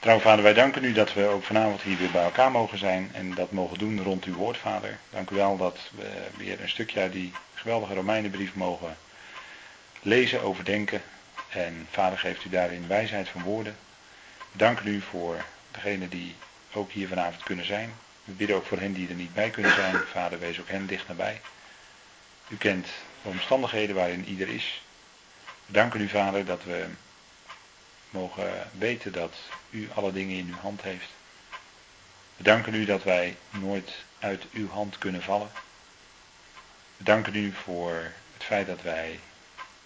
Trouw vader, wij danken u dat we ook vanavond hier weer bij elkaar mogen zijn en dat mogen doen rond uw woord, vader. Dank u wel dat we weer een stukje die geweldige Romeinenbrief mogen lezen, overdenken. En vader geeft u daarin wijsheid van woorden. We danken u voor degenen die ook hier vanavond kunnen zijn. We bidden ook voor hen die er niet bij kunnen zijn. Vader, wees ook hen dicht nabij. U kent de omstandigheden waarin ieder is. We danken u, vader, dat we mogen weten dat u alle dingen in uw hand heeft. We danken u dat wij nooit uit uw hand kunnen vallen. We danken u voor het feit dat wij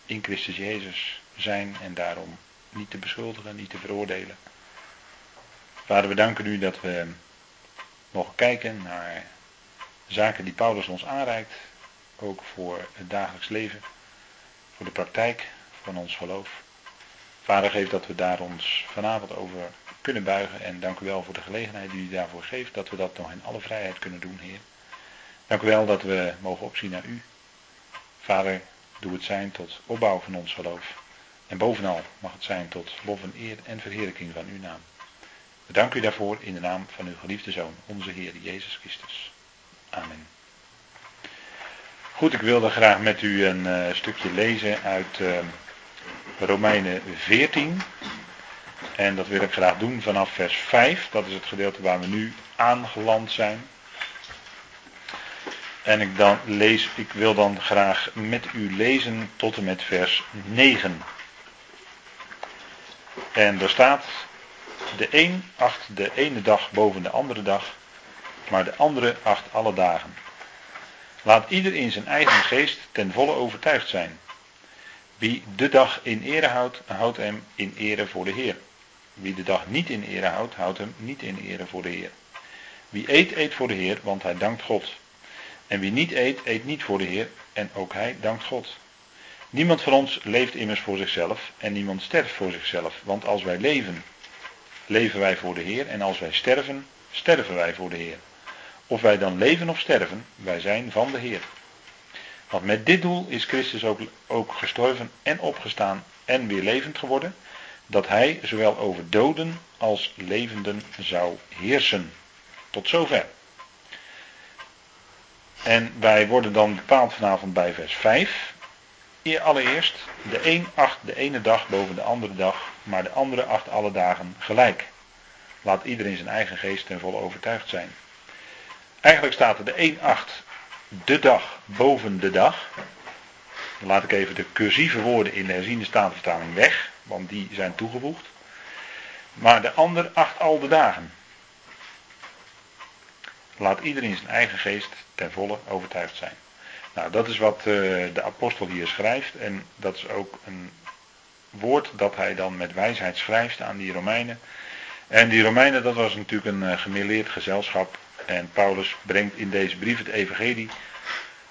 in Christus Jezus zijn en daarom niet te beschuldigen, niet te veroordelen. Vader, we danken u dat we mogen kijken naar zaken die Paulus ons aanreikt, ook voor het dagelijks leven, voor de praktijk van ons geloof. Vader, geef dat we daar ons vanavond over kunnen buigen en dank u wel voor de gelegenheid die u daarvoor geeft, dat we dat nog in alle vrijheid kunnen doen, Heer. Dank u wel dat we mogen opzien naar u. Vader, doe het zijn tot opbouw van ons geloof. En bovenal mag het zijn tot lof en eer en verheerlijking van uw naam. We danken u daarvoor in de naam van uw geliefde Zoon, onze Heer Jezus Christus. Amen. Goed, ik wilde graag met u een uh, stukje lezen uit uh, Romeinen 14. En dat wil ik graag doen vanaf vers 5. Dat is het gedeelte waar we nu aangeland zijn. En ik, dan lees, ik wil dan graag met u lezen tot en met vers 9. En er staat, de een acht de ene dag boven de andere dag, maar de andere acht alle dagen. Laat ieder in zijn eigen geest ten volle overtuigd zijn. Wie de dag in ere houdt, houdt hem in ere voor de Heer. Wie de dag niet in ere houdt, houdt hem niet in ere voor de Heer. Wie eet, eet voor de Heer, want hij dankt God. En wie niet eet, eet niet voor de Heer, en ook hij dankt God. Niemand van ons leeft immers voor zichzelf en niemand sterft voor zichzelf. Want als wij leven, leven wij voor de Heer en als wij sterven, sterven wij voor de Heer. Of wij dan leven of sterven, wij zijn van de Heer. Want met dit doel is Christus ook, ook gestorven en opgestaan en weer levend geworden, dat hij zowel over doden als levenden zou heersen. Tot zover. En wij worden dan bepaald vanavond bij vers 5. Allereerst, de een acht de ene dag boven de andere dag, maar de andere acht alle dagen gelijk. Laat iedereen zijn eigen geest ten volle overtuigd zijn. Eigenlijk staat er de een acht de dag boven de dag. Dan laat ik even de cursieve woorden in de herziende statenvertaling weg, want die zijn toegevoegd. Maar de ander acht al de dagen. Laat iedereen zijn eigen geest ten volle overtuigd zijn. Nou, dat is wat uh, de apostel hier schrijft. En dat is ook een woord dat hij dan met wijsheid schrijft aan die Romeinen. En die Romeinen, dat was natuurlijk een uh, gemêleerd gezelschap. En Paulus brengt in deze brief het evangelie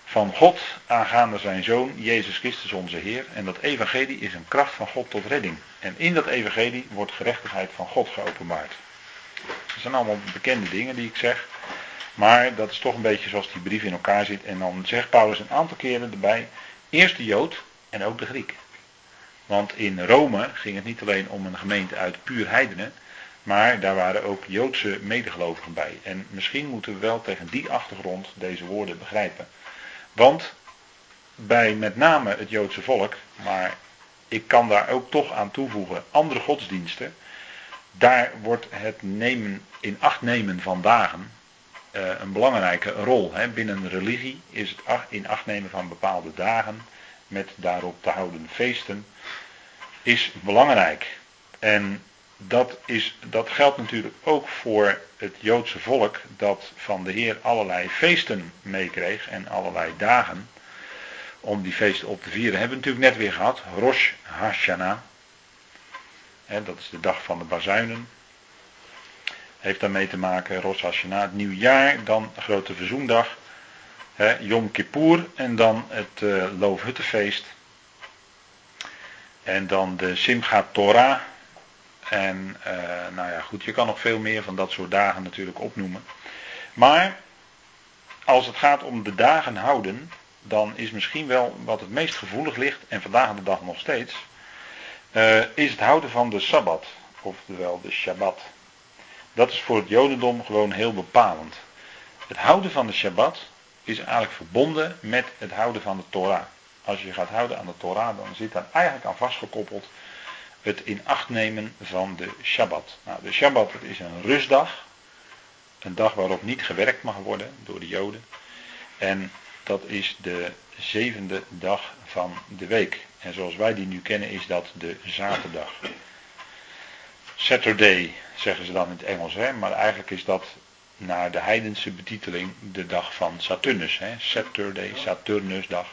van God aangaande zijn zoon, Jezus Christus onze Heer. En dat evangelie is een kracht van God tot redding. En in dat evangelie wordt gerechtigheid van God geopenbaard. Dat zijn allemaal bekende dingen die ik zeg. Maar dat is toch een beetje zoals die brief in elkaar zit. En dan zegt Paulus een aantal keren erbij, eerst de Jood en ook de Griek. Want in Rome ging het niet alleen om een gemeente uit puur heidenen, maar daar waren ook Joodse medegelovigen bij. En misschien moeten we wel tegen die achtergrond deze woorden begrijpen. Want bij met name het Joodse volk, maar ik kan daar ook toch aan toevoegen andere godsdiensten, daar wordt het nemen, in acht nemen van dagen uh, een belangrijke rol. Binnen religie is het in acht nemen van bepaalde dagen met daarop te houden feesten is belangrijk. En dat, is, dat geldt natuurlijk ook voor het Joodse volk dat van de Heer allerlei feesten meekreeg en allerlei dagen om die feesten op te vieren. Hebben we natuurlijk net weer gehad, Rosh Hashanah. Dat is de dag van de bazuinen heeft daarmee te maken, Rosh Hashanah, het nieuwjaar, dan grote verzoendag, hè, Yom Kippur en dan het uh, Loofhuttenfeest. En dan de Simchat Torah. En uh, nou ja, goed, je kan nog veel meer van dat soort dagen natuurlijk opnoemen. Maar als het gaat om de dagen houden, dan is misschien wel wat het meest gevoelig ligt, en vandaag de dag nog steeds, uh, is het houden van de Sabbat. oftewel de Shabbat. Dat is voor het Jodendom gewoon heel bepalend. Het houden van de Shabbat is eigenlijk verbonden met het houden van de Torah. Als je gaat houden aan de Torah, dan zit daar eigenlijk aan vastgekoppeld het in acht nemen van de Shabbat. Nou, de Shabbat is een rustdag. Een dag waarop niet gewerkt mag worden door de Joden. En dat is de zevende dag van de week. En zoals wij die nu kennen is dat de zaterdag. Saturday zeggen ze dan in het Engels, hè? maar eigenlijk is dat naar de heidense betiteling de dag van Saturnus. Hè? Saturday, Saturnusdag.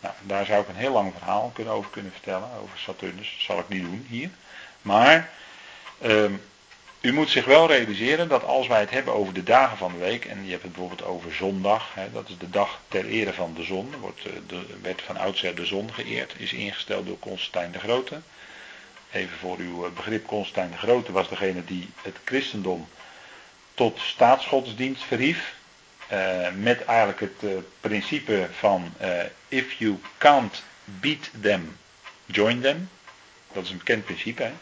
Nou, daar zou ik een heel lang verhaal over kunnen vertellen, over Saturnus. Dat zal ik niet doen hier. Maar ehm, u moet zich wel realiseren dat als wij het hebben over de dagen van de week, en je hebt het bijvoorbeeld over zondag, hè, dat is de dag ter ere van de zon, wordt, eh, de, werd van oudsher de zon geëerd, is ingesteld door Constantijn de Grote. Even voor uw eh, begrip, Constantijn de Grote was degene die het christendom tot staatsgodsdienst verhief. Uh, met eigenlijk het uh, principe van uh, if you can't beat them, join them. Dat is een bekend principe. Hè?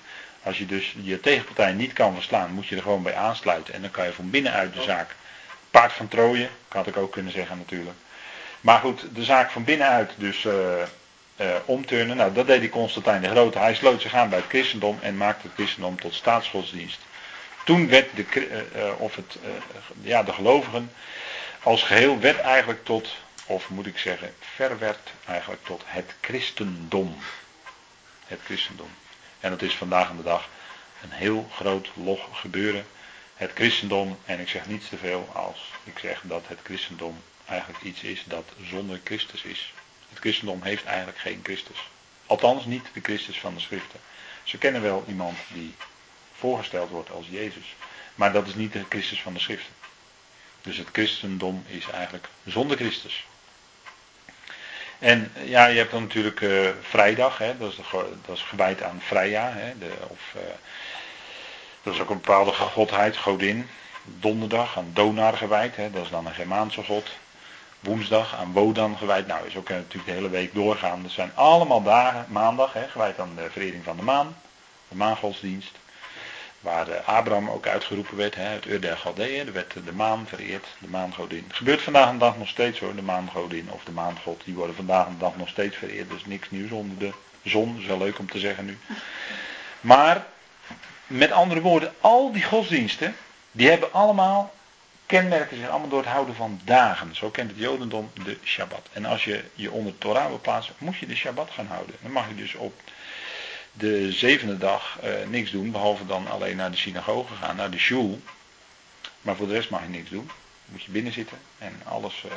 Als je dus je tegenpartij niet kan verslaan, moet je er gewoon bij aansluiten. En dan kan je van binnenuit de zaak paard van Troje, had ik ook kunnen zeggen natuurlijk. Maar goed, de zaak van binnenuit dus omturnen. Nou, dat deed die Constantijn de Grote. Hij sloot zich aan bij het christendom en maakte het christendom tot staatsgodsdienst. Toen werd de, of het, ja, de gelovigen als geheel werd eigenlijk tot, of moet ik zeggen, verwerd eigenlijk tot het christendom. Het christendom. En dat is vandaag aan de dag een heel groot log gebeuren. Het christendom, en ik zeg niets te veel als ik zeg dat het christendom eigenlijk iets is dat zonder Christus is. Het christendom heeft eigenlijk geen Christus. Althans niet de Christus van de schriften. Ze kennen wel iemand die voorgesteld wordt als Jezus. Maar dat is niet de Christus van de schriften. Dus het christendom is eigenlijk zonder Christus. En ja, je hebt dan natuurlijk uh, vrijdag, hè, dat, is de, dat gewijd aan Freya. Hè, de, of, uh, dat is ook een bepaalde godheid, godin. Donderdag aan Donar gewijd, hè, dat is dan een Germaanse god. Woensdag aan Wodan gewijd. Nou, is ook uh, natuurlijk de hele week doorgaan. Dat zijn allemaal dagen, maandag, hè, gewijd aan de verering van de maan. De maangodsdienst. Waar eh, Abraham ook uitgeroepen werd, uit Ur der Galdeeën. Er werd de maan vereerd, de maangodin. Het gebeurt vandaag de dag nog steeds hoor, de maangodin of de maangod. Die worden vandaag de dag nog steeds vereerd. Dus niks nieuws onder de zon. Dat is wel leuk om te zeggen nu. Maar, met andere woorden, al die godsdiensten, die hebben allemaal, kenmerken zich allemaal door het houden van dagen. Zo kent het Jodendom de Shabbat. En als je je onder Torah wil plaatsen, moet je de Shabbat gaan houden. Dan mag je dus op de zevende dag uh, niks doen, behalve dan alleen naar de synagoge gaan, naar de shul. Maar voor de rest mag je niks doen. Moet je binnen zitten en alles uh,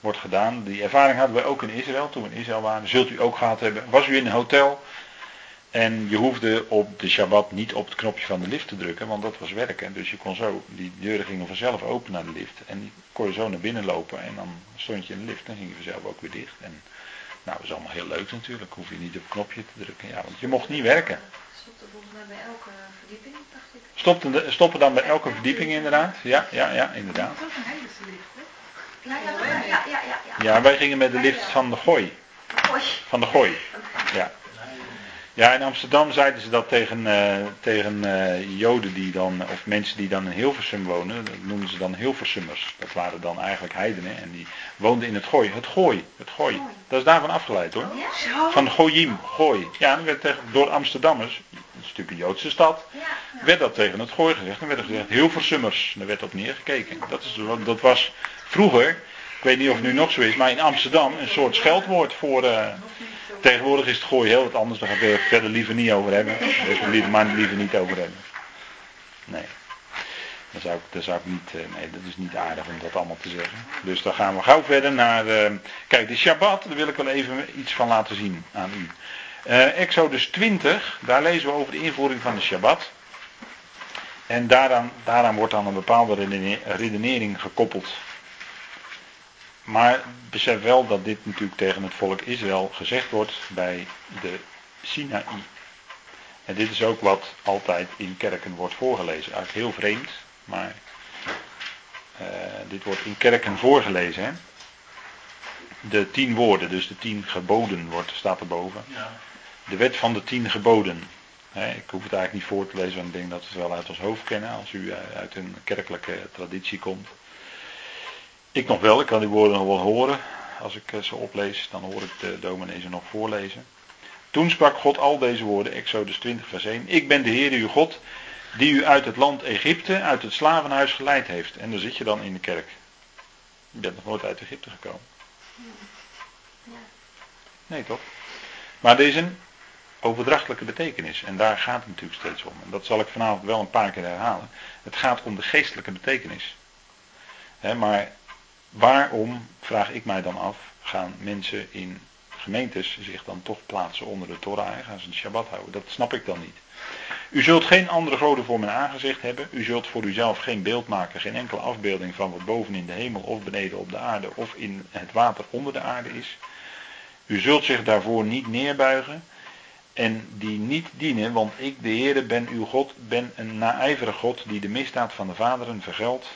wordt gedaan. Die ervaring hadden wij ook in Israël, toen we in Israël waren. Zult u ook gehad hebben. Was u in een hotel en je hoefde op de Shabbat niet op het knopje van de lift te drukken, want dat was werken. Dus je kon zo, die deuren gingen vanzelf open naar de lift. En kon je zo naar binnen lopen en dan stond je in de lift en ging je vanzelf ook weer dicht. En nou, dat is allemaal heel leuk natuurlijk. Hoef je niet op het knopje te drukken. Ja, want je mocht niet werken. Stopte volgens mij bij elke verdieping, dacht ik. Stoppen, stoppen dan bij elke verdieping inderdaad? Ja, ja, ja, inderdaad. Dat is ook een hele lift, hè? Ja, ja, ja, ja, ja, ja. wij gingen met de lift van de Gooi. Van de Gooi. Ja. Ja, in Amsterdam zeiden ze dat tegen, uh, tegen uh, Joden die dan, of mensen die dan in Hilversum wonen, dat noemden ze dan Hilversummers. Dat waren dan eigenlijk heidenen en die woonden in het Gooi. Het Gooi, het Gooi. Dat is daarvan afgeleid hoor. Van Goyim, Gooi. Ja, dan werd tegen, door Amsterdammers, dat is natuurlijk een Joodse stad, werd dat tegen het Gooi gezegd. Dan werd er gezegd Hilversummers. Daar werd op neergekeken. Dat, is, dat was vroeger, ik weet niet of het nu nog zo is, maar in Amsterdam een soort scheldwoord voor... Uh, Tegenwoordig is het gooi heel wat anders, daar gaan we verder liever niet over hebben. Daar maar liever niet over hebben. Nee. Dan zou ik, daar zou ik niet, eh, nee, dat is niet aardig om dat allemaal te zeggen. Dus dan gaan we gauw verder naar, uh, kijk, de Shabbat, daar wil ik wel even iets van laten zien aan u. Exodus 20, daar lezen we over de invoering van de Shabbat. En daaraan, daaraan wordt dan een bepaalde redenering gekoppeld. Maar besef wel dat dit natuurlijk tegen het volk Israël gezegd wordt bij de Sinaï. En dit is ook wat altijd in kerken wordt voorgelezen. Eigenlijk heel vreemd, maar uh, dit wordt in kerken voorgelezen. Hè? De tien woorden, dus de tien geboden wordt, staat erboven. Ja. De wet van de tien geboden. ik hoef het eigenlijk niet voor te lezen, want ik denk dat we het wel uit ons hoofd kennen als u uit een kerkelijke traditie komt. Ik nog wel, ik kan die woorden nog wel horen. Als ik ze oplees, dan hoor ik de dominee ze nog voorlezen. Toen sprak God al deze woorden, Exodus 20, vers 1. Ik ben de Heer uw God, die u uit het land Egypte, uit het slavenhuis geleid heeft. En dan zit je dan in de kerk. Je bent nog nooit uit Egypte gekomen. Nee, toch? Maar er is een overdrachtelijke betekenis. En daar gaat het natuurlijk steeds om. En dat zal ik vanavond wel een paar keer herhalen. Het gaat om de geestelijke betekenis. maar waarom, vraag ik mij dan af, gaan mensen in gemeentes zich dan toch plaatsen onder de Torah en gaan ze de Shabbat houden? Dat snap ik dan niet. U zult geen andere goden voor mijn aangezicht hebben. U zult voor uzelf geen beeld maken, geen enkele afbeelding van wat boven in de hemel of beneden op de aarde of in het water onder de aarde is. U zult zich daarvoor niet neerbuigen en die niet dienen, want ik, de Heere, ben uw God, ben een naijverig God die de misdaad van de vaderen vergeldt.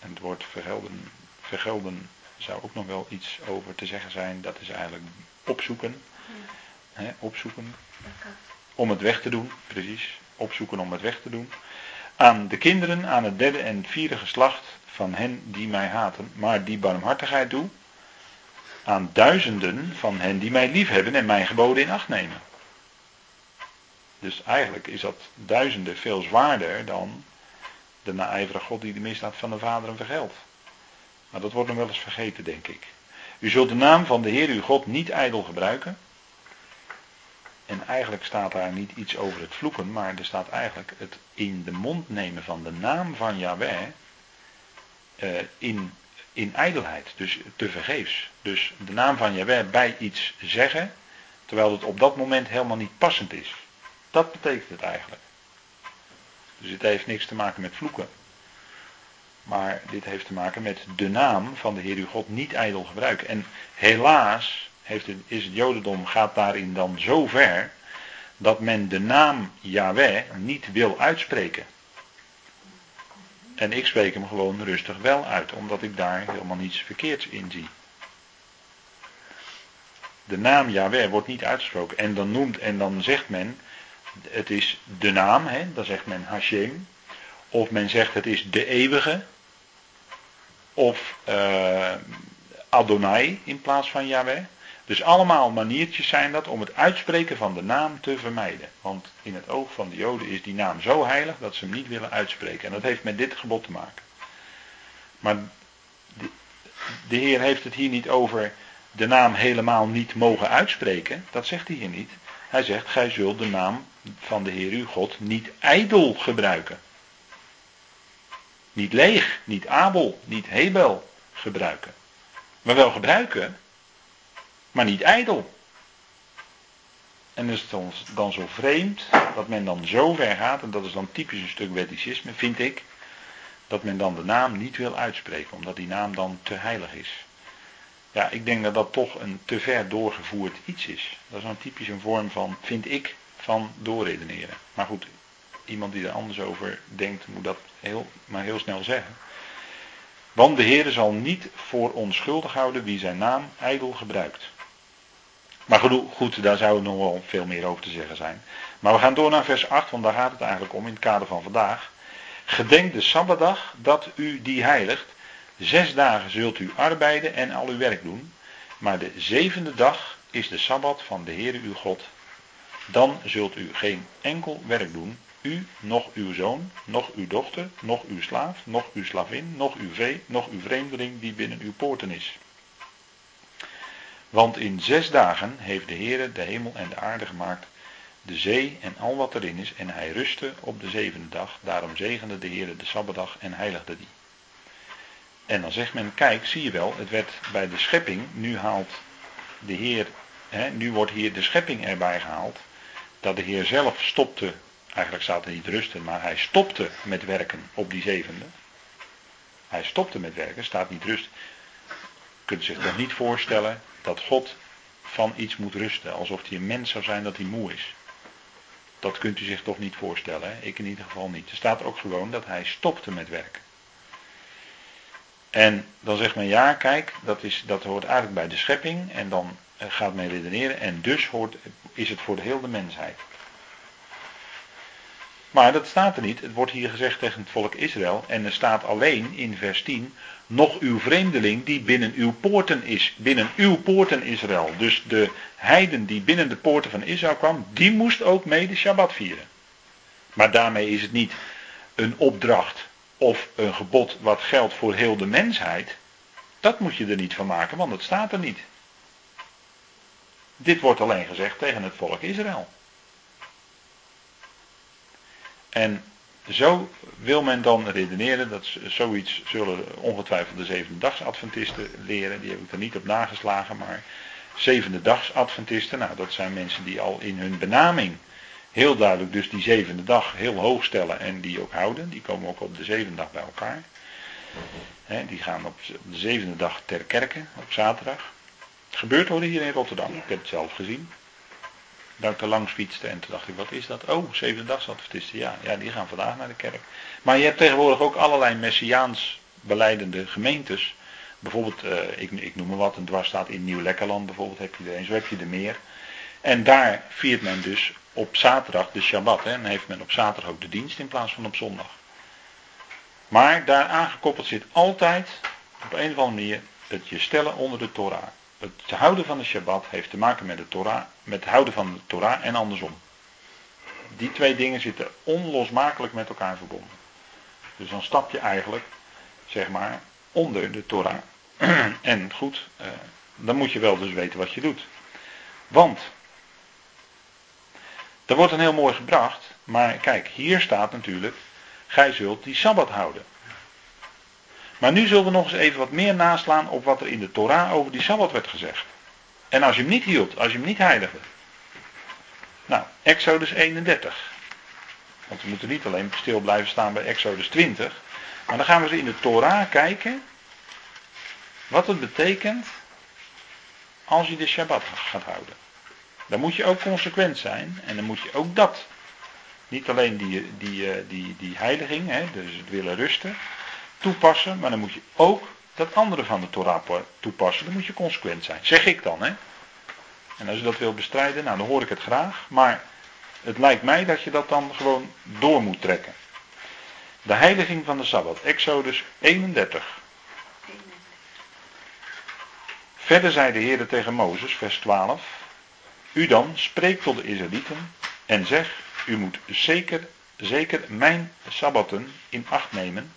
En het woord vergelden, vergelden zou ook nog wel iets over te zeggen zijn. Dat is eigenlijk opzoeken. opzoeken. Om het weg te doen, precies. Opzoeken om het weg te doen. Aan de kinderen, aan het derde en vierde geslacht van hen die mij haten, maar die barmhartigheid doe. Aan duizenden van hen die mij liefhebben en mijn geboden in acht nemen. Dus eigenlijk is dat duizenden veel zwaarder dan de naijverige God die de misdaad van de vaderen vergeldt. Maar dat wordt nog wel eens vergeten, denk ik. U zult de naam van de Heer uw God niet ijdel gebruiken. En eigenlijk staat daar niet iets over het vloeken, maar er staat eigenlijk het in de mond nemen van de naam van Yahweh uh, in, in ijdelheid, dus te vergeefs. Dus de naam van Yahweh bij iets zeggen, terwijl het op dat moment helemaal niet passend is. Dat betekent het eigenlijk. Dus het heeft niks te maken met vloeken. Maar dit heeft te maken met de naam van de Heer uw God niet ijdel gebruiken. En helaas heeft het, is het Jodendom gaat daarin dan zo ver dat men de naam Yahweh niet wil uitspreken. En ik spreek hem gewoon rustig wel uit, omdat ik daar helemaal niets verkeerds in zie. De naam Yahweh wordt niet uitgesproken. En dan noemt en dan zegt men, het is de naam, hè, dan zegt men Hashem. Of men zegt het is de eeuwige. Of uh, Adonai in plaats van Yahweh. Dus allemaal maniertjes zijn dat om het uitspreken van de naam te vermijden. Want in het oog van de Joden is die naam zo heilig dat ze hem niet willen uitspreken. En dat heeft met dit gebod te maken. Maar de, de Heer heeft het hier niet over de naam helemaal niet mogen uitspreken. Dat zegt hij hier niet. Hij zegt, gij zult de naam van de Heer uw God niet ijdel gebruiken. Niet leeg, niet Abel, niet Hebel gebruiken. Maar wel gebruiken, maar niet ijdel. En is het dan zo vreemd dat men dan zo ver gaat, en dat is dan typisch een stuk wetticisme, vind ik, dat men dan de naam niet wil uitspreken, omdat die naam dan te heilig is. Ja, ik denk dat dat toch een te ver doorgevoerd iets is. Dat is dan typisch een vorm van, vind ik, van doorredeneren. Maar goed, iemand die er anders over denkt, moet dat maar heel snel zeggen. Want de Heer zal niet voor onschuldig houden wie zijn naam ijdel gebruikt. Maar goed, daar zou nog wel veel meer over te zeggen zijn. Maar we gaan door naar vers 8, want daar gaat het eigenlijk om in het kader van vandaag. Gedenk de Sabbatdag dat u die heiligt. Zes dagen zult u arbeiden en al uw werk doen. Maar de zevende dag is de Sabbat van de Heere uw God. Dan zult u geen enkel werk doen, u, nog uw zoon, nog uw dochter, nog uw slaaf, nog uw slavin, nog uw vee, nog uw vreemdeling die binnen uw poorten is. Want in zes dagen heeft de Heere de hemel en de aarde gemaakt, de zee en al wat erin is, en hij rustte op de zevende dag. Daarom zegende de Heere de Sabbatdag en heiligde die. En dan zegt men, kijk, zie je wel, het werd bij de schepping, nu haalt de Heer, hè, nu wordt hier de schepping erbij gehaald, dat de Heer zelf stopte, eigenlijk staat er niet rusten, maar hij stopte met werken op die zevende. Hij stopte met werken, staat niet rust. Je kunt zich toch niet voorstellen dat God van iets moet rusten. Alsof hij een mens zou zijn dat hij moe is. Dat kunt u zich toch niet voorstellen. Ik in ieder geval niet. Er staat ook gewoon dat hij stopte met werken. En dan zegt men ja, kijk, dat, is, dat hoort eigenlijk bij de schepping. En dan gaat men redeneren. En dus hoort, is het voor de hele mensheid. Maar dat staat er niet. Het wordt hier gezegd tegen het volk Israël. En er staat alleen in vers 10. Nog uw vreemdeling die binnen uw poorten is. Binnen uw poorten Israël. Dus de heiden die binnen de poorten van Israël kwam. Die moest ook mee de Shabbat vieren. Maar daarmee is het niet een opdracht of een gebod wat geldt voor heel de mensheid. Dat moet je er niet van maken, want dat staat er niet. Dit wordt alleen gezegd tegen het volk Israël. En zo wil men dan redeneren, dat zoiets zullen ongetwijfeld de zevende Adventisten leren, die heb ik er niet op nageslagen, maar zevende dags Adventisten, nou dat zijn mensen die al in hun benaming heel duidelijk dus die zevende dag heel hoog stellen en die ook houden. Die komen ook op de zevende dag bij elkaar. die gaan op de zevende dag ter kerke, op zaterdag. Het gebeurt hoor hier in Rotterdam, ik heb het zelf gezien. Dat ik er langs fietste en toen dacht ik, wat is dat? Oh, zevende dagsadventisten, ja, ja, die gaan vandaag naar de kerk. Maar je hebt tegenwoordig ook allerlei messiaans beleidende gemeentes. Bijvoorbeeld, uh, ik, ik, noem maar wat, een dwarsstaat in Nieuw-Lekkerland bijvoorbeeld heb je er een, zo heb je er meer. En daar viert men dus op zaterdag de Shabbat. Hè, en heeft men op zaterdag ook de dienst in plaats van op zondag. Maar daar aangekoppeld zit altijd, op een of andere manier, het je stellen onder de Torah. Het houden van de Shabbat heeft te maken met, de Torah, met het houden van de Torah en andersom. Die twee dingen zitten onlosmakelijk met elkaar verbonden. Dus dan stap je eigenlijk, zeg maar, onder de Torah. en goed, eh, dan moet je wel dus weten wat je doet. Want dat wordt een heel mooi gebracht. Maar kijk, hier staat natuurlijk, gij zult die Sabbat houden. Maar nu zullen we nog eens even wat meer naslaan op wat er in de Torah over die Sabbat werd gezegd. En als je hem niet hield, als je hem niet heiligde. Nou, Exodus 31. Want we moeten niet alleen stil blijven staan bij Exodus 20. Maar dan gaan we eens in de Torah kijken. Wat het betekent als je de Shabbat gaat houden. Dan moet je ook consequent zijn en dan moet je ook dat. Niet alleen die, die, eh, die, die heiliging, hè, dus het willen rusten, toepassen, maar dan moet je ook dat andere van de Torah toepassen. Dan moet je consequent zijn. Zeg ik dan, hè. En als je dat wil bestrijden, nou dan hoor ik het graag. Maar het lijkt mij dat je dat dan gewoon door moet trekken. De heiliging van de Sabbat, Exodus 31. Verder zei de Heer tegen Mozes, vers 12. U dan spreekt tot de Israëlieten en zeg, u moet zeker, zeker mijn sabbatten in acht nemen,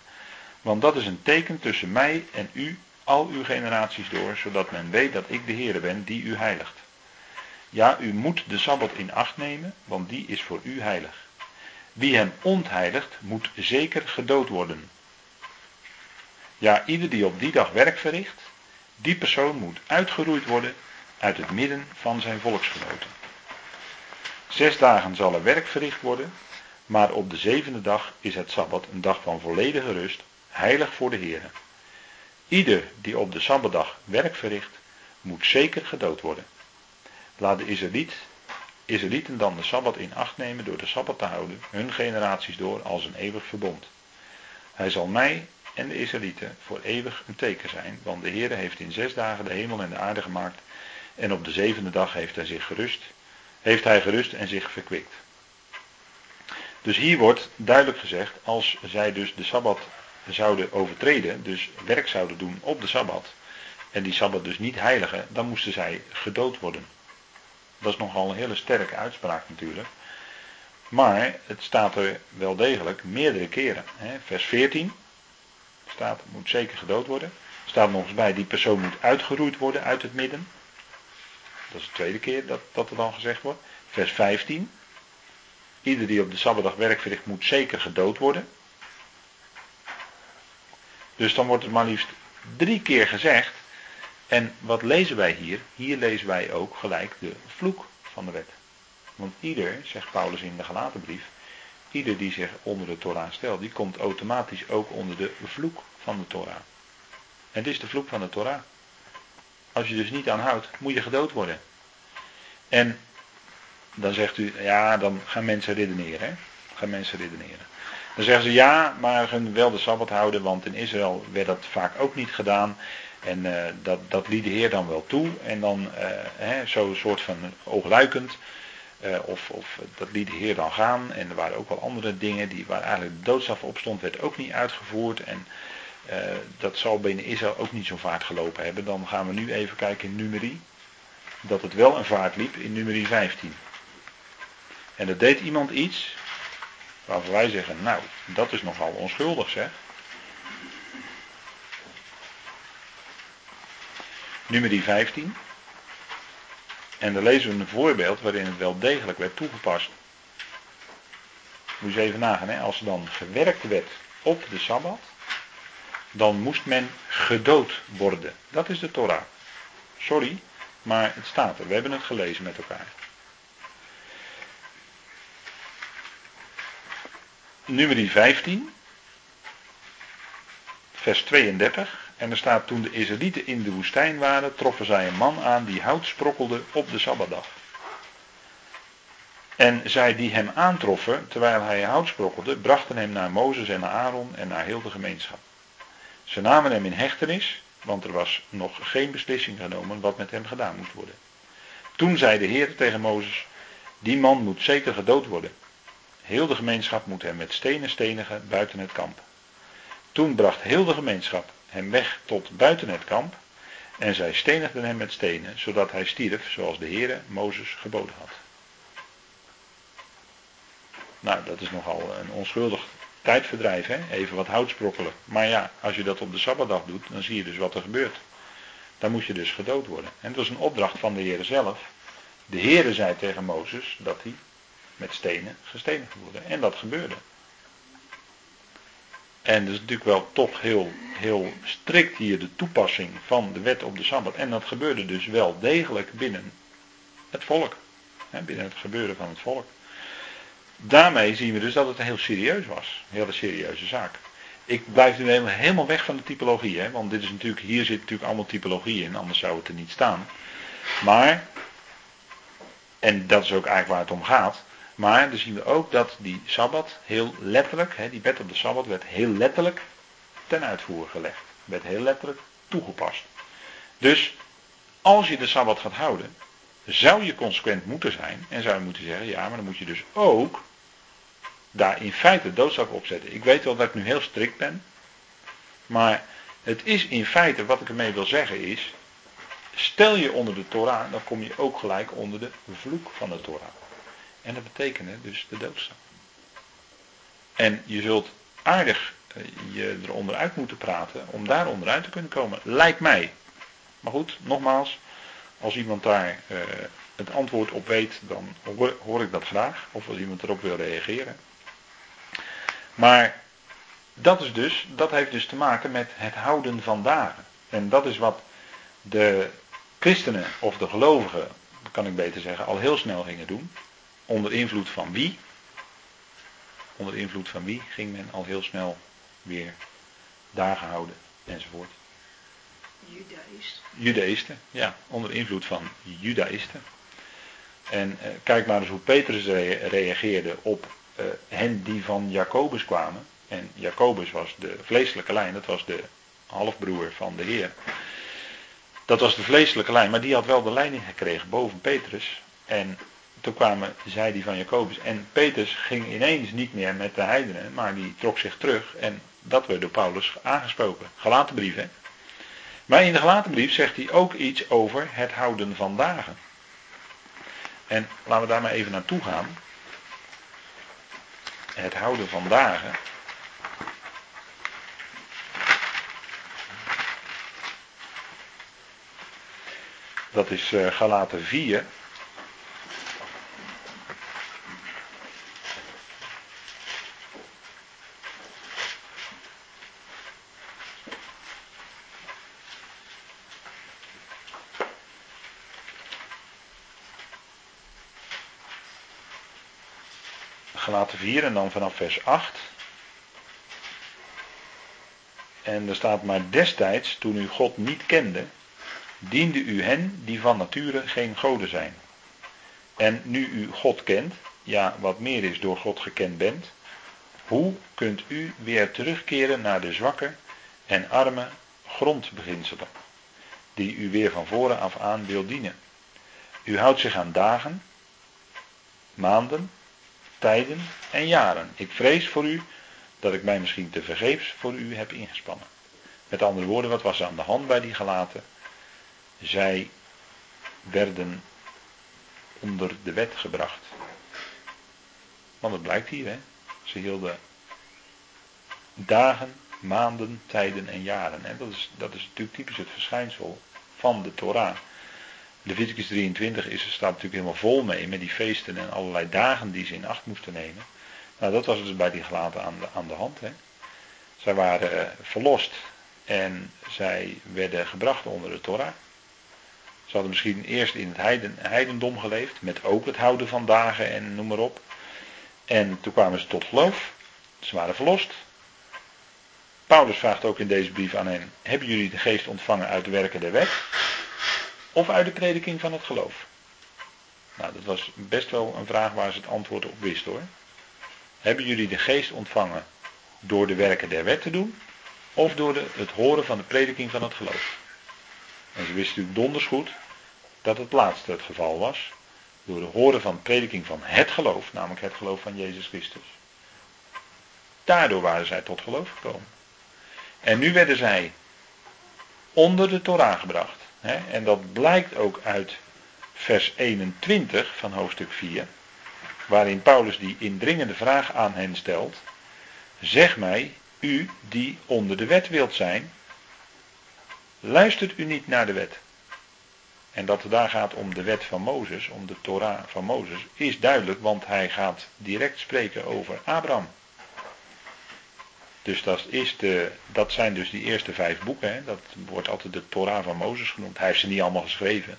want dat is een teken tussen mij en u al uw generaties door, zodat men weet dat ik de Heere ben die u heiligt. Ja, u moet de Sabbat in acht nemen, want die is voor u heilig. Wie hem ontheiligt, moet zeker gedood worden. Ja, ieder die op die dag werk verricht, die persoon moet uitgeroeid worden uit het midden van zijn volksgenoten. Zes dagen zal er werk verricht worden, maar op de zevende dag is het Sabbat een dag van volledige rust, heilig voor de Heer. Ieder die op de Sabbatdag werk verricht, moet zeker gedood worden. Laat de Israëliet, Israëlieten dan de Sabbat in acht nemen door de Sabbat te houden, hun generaties door, als een eeuwig verbond. Hij zal mij en de Israëlieten voor eeuwig een teken zijn, want de Heer heeft in zes dagen de hemel en de aarde gemaakt en op de zevende dag heeft hij zich gerust, heeft hij gerust en zich verkwikt. Dus hier wordt duidelijk gezegd, als zij dus de Sabbat zouden overtreden, dus werk zouden doen op de Sabbat, en die Sabbat dus niet heiligen, dan moesten zij gedood worden. Dat is nogal een hele sterke uitspraak natuurlijk. Maar het staat er wel degelijk meerdere keren. Vers 14 staat, moet zeker gedood worden. Staat nog eens bij, die persoon moet uitgeroeid worden uit het midden. Dat is de tweede keer dat, dat er dan gezegd wordt. Vers 15. Ieder die op de Sabbatdag werk verricht moet zeker gedood worden. Dus dan wordt het maar liefst drie keer gezegd. En wat lezen wij hier? Hier lezen wij ook gelijk de vloek van de wet. Want ieder, zegt Paulus in de Galatenbrief, ieder die zich onder de Torah stelt, die komt automatisch ook onder de vloek van de Torah. Het is de vloek van de Torah. Als je dus niet aanhoudt, moet je gedood worden. En dan zegt u, ja, dan gaan mensen redeneren. Hè? Gaan mensen redeneren. Dan zeggen ze ja, maar hun wel de Sabbat houden, want in Israël werd dat vaak ook niet gedaan. En uh, dat, dat liet de Heer dan wel toe. En dan uh, zo'n soort van oogluikend. Uh, of, of, dat liet de Heer dan gaan. En er waren ook wel andere dingen die, waar eigenlijk de doodstraf op stond, werd ook niet uitgevoerd. En dat zal binnen Israël ook niet zo vaart gelopen hebben. Dan gaan we nu even kijken in Numeri. Dat het wel een vaart liep in Numeri 15. En er deed iemand iets waarvan wij zeggen, nou, dat is nogal onschuldig zeg. Nummer 15. En dan lezen we een voorbeeld waarin het wel degelijk werd toegepast. Moet je even nagaan, hè? als er dan gewerkt werd op de Sabbat, dan moest men gedood worden. Dat is de Torah. Sorry, maar het staat er. We hebben het gelezen met elkaar. Nummer 15, vers 32. En er staat toen de Israëlieten in de woestijn waren, troffen zij een man aan die hout sprokkelde op de Sabbatdag. En zij die hem aantroffen, terwijl hij hout sprokkelde, brachten hem naar Mozes en naar Aaron en naar heel de gemeenschap. Ze namen hem in hechtenis, want er was nog geen beslissing genomen wat met hem gedaan moest worden. Toen zei de Heer tegen Mozes, die man moet zeker gedood worden. Heel de gemeenschap moet hem met stenen stenigen buiten het kamp. Toen bracht heel de gemeenschap hem weg tot buiten het kamp. En zij stenigden hem met stenen, zodat hij stierf, zoals de Heere Mozes geboden had. Nou, dat is nogal een onschuldig tijdverdrijf, hè? even wat hout sprokkelen. Maar ja, als je dat op de Sabbatdag doet, dan zie je dus wat er gebeurt. Dan moet je dus gedood worden. En het was een opdracht van de Heere zelf. De Heere zei tegen Mozes dat hij met stenen gestenigd worden. En dat gebeurde. En dat is natuurlijk wel toch heel, heel strikt hier de toepassing van de wet op de Sabbat. En dat gebeurde dus wel degelijk binnen het volk. Binnen het gebeuren van het volk. Daarmee zien we dus dat het heel serieus was. Een hele serieuze zaak. Ik blijf nu helemaal weg van de typologie. Hè, want dit is natuurlijk, hier zit natuurlijk allemaal typologie in. Anders zou het er niet staan. Maar, en dat is ook eigenlijk waar het om gaat. Maar dan zien we ook dat die Sabbat heel letterlijk, hè, die wet op de Sabbat werd heel letterlijk ten uitvoer gelegd. Werd heel letterlijk toegepast. Dus als je de Sabbat gaat houden, zou je consequent moeten zijn en zou je moeten zeggen, ja, maar dan moet je dus ook daar in feite doodstraf op zetten. Ik weet wel dat ik nu heel strikt ben, maar het is in feite, wat ik ermee wil zeggen is, stel je onder de Torah, dan kom je ook gelijk onder de vloek van de Torah. En dat betekent dus de doodstraf. En je zult aardig eh, je eronder uit moeten praten om daar onderuit te kunnen komen. Lijkt mij. Maar goed, nogmaals, als iemand daar uh, het antwoord op weet, dan hoor, ik dat graag. Of als iemand erop wil reageren. Maar dat is dus, dat heeft dus te maken met het houden van dagen. En dat is wat de christenen of de gelovigen, kan ik beter zeggen, al heel snel gingen doen. Onder invloed van wie? Onder invloed van wie ging men al heel snel weer dagen houden enzovoort. Judaïsten. Judaïsten, ja, onder invloed van Judaïsten. En eh, kijk maar eens hoe Petrus reageerde op eh, hen die van Jacobus kwamen. En Jacobus was de vleeselijke lijn, dat was de halfbroer van de Heer. Dat was de vleeselijke lijn, maar die had wel de leiding gekregen boven Petrus. En toen kwamen zij die van Jacobus. En Petrus ging ineens niet meer met de heidenen, maar die trok zich terug. En dat werd door Paulus aangesproken. Gelaten brief, hè. Maar in de gelaten brief zegt hij ook iets over het houden van dagen. En laten we daar maar even naartoe gaan. Het houden van dagen. Dat is uh, Galaten 4. Galaten 4 en dan vanaf vers 8. En er staat maar destijds, toen u God niet kende, diende u hen die van nature geen goden zijn. En nu u God kent, ja wat meer is door God gekend bent, hoe kunt u weer terugkeren naar de zwakke en arme grondbeginselen, die u weer van voren af aan wil dienen? U houdt zich aan dagen, maanden, tijden en jaren. Ik vrees voor u dat ik mij misschien te vergeefs voor u heb ingespannen. Met andere woorden, wat was er aan de hand bij die gelaten? Zij werden onder de wet gebracht. Want het blijkt hier, hè. Ze hielden dagen, maanden, tijden en jaren. En dat is, dat is natuurlijk typisch het verschijnsel van de Torah. Leviticus 23 is, staat natuurlijk helemaal vol mee met die feesten en allerlei dagen die ze in acht moesten nemen. Nou, dat was dus bij die gelaten aan de, aan de hand. Hè. Zij waren eh, verlost en zij werden gebracht onder de Torah. Ze hadden misschien eerst in het heiden, heidendom geleefd, met ook het houden van dagen en noem maar op. En toen kwamen ze tot geloof. Ze waren verlost. Paulus vraagt ook in deze brief aan hen: Hebben jullie de geest ontvangen uit de werken der wet? Of uit de prediking van het geloof? Nou, dat was best wel een vraag waar ze het antwoord op wisten hoor. Hebben jullie de geest ontvangen door de werken der wet te doen? Of door de, het horen van de prediking van het geloof? En ze wisten natuurlijk donders goed dat het laatste het geval was. Door het horen van de prediking van het geloof, namelijk het geloof van Jezus Christus. Daardoor waren zij tot geloof gekomen. En nu werden zij onder de Torah gebracht. En dat blijkt ook uit vers 21 van hoofdstuk 4, waarin Paulus die indringende vraag aan hen stelt. Zeg mij, u die onder de wet wilt zijn, luistert u niet naar de wet? En dat het daar gaat om de wet van Mozes, om de Torah van Mozes, is duidelijk, want hij gaat direct spreken over Abraham. Dus dat, is de, dat zijn dus die eerste vijf boeken. Dat wordt altijd de Torah van Mozes genoemd. Hij heeft ze niet allemaal geschreven.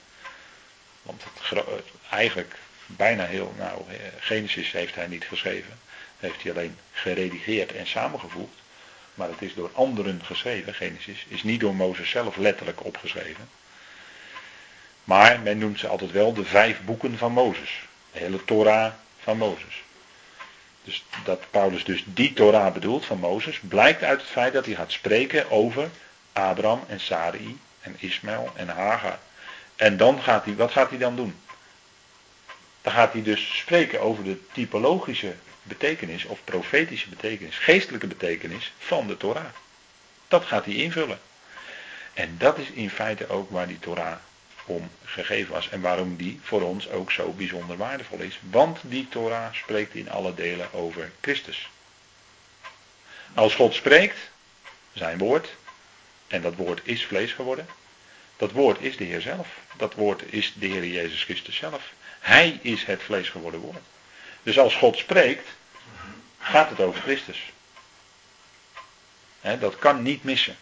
Want het, eigenlijk bijna heel, nou, Genesis heeft hij niet geschreven. Heeft hij alleen geredigeerd en samengevoegd. Maar het is door anderen geschreven, Genesis. Is niet door Mozes zelf letterlijk opgeschreven. Maar men noemt ze altijd wel de vijf boeken van Mozes. De hele Torah van Mozes. Dus dat Paulus dus die Torah bedoelt van Mozes, blijkt uit het feit dat hij gaat spreken over Abraham en Sarai en Ismaël en Hagar. En dan gaat hij, wat gaat hij dan doen? Dan gaat hij dus spreken over de typologische betekenis of profetische betekenis, geestelijke betekenis van de Torah. Dat gaat hij invullen. En dat is in feite ook waar die Torah om gegeven was en waarom die voor ons ook zo bijzonder waardevol is. Want die Torah spreekt in alle delen over Christus. Als God spreekt, zijn woord, en dat woord is vlees geworden, dat woord is de Heer zelf. Dat woord is de Heer Jezus Christus zelf. Hij is het vlees geworden woord. Dus als God spreekt, gaat het over Christus. dat kan niet missen.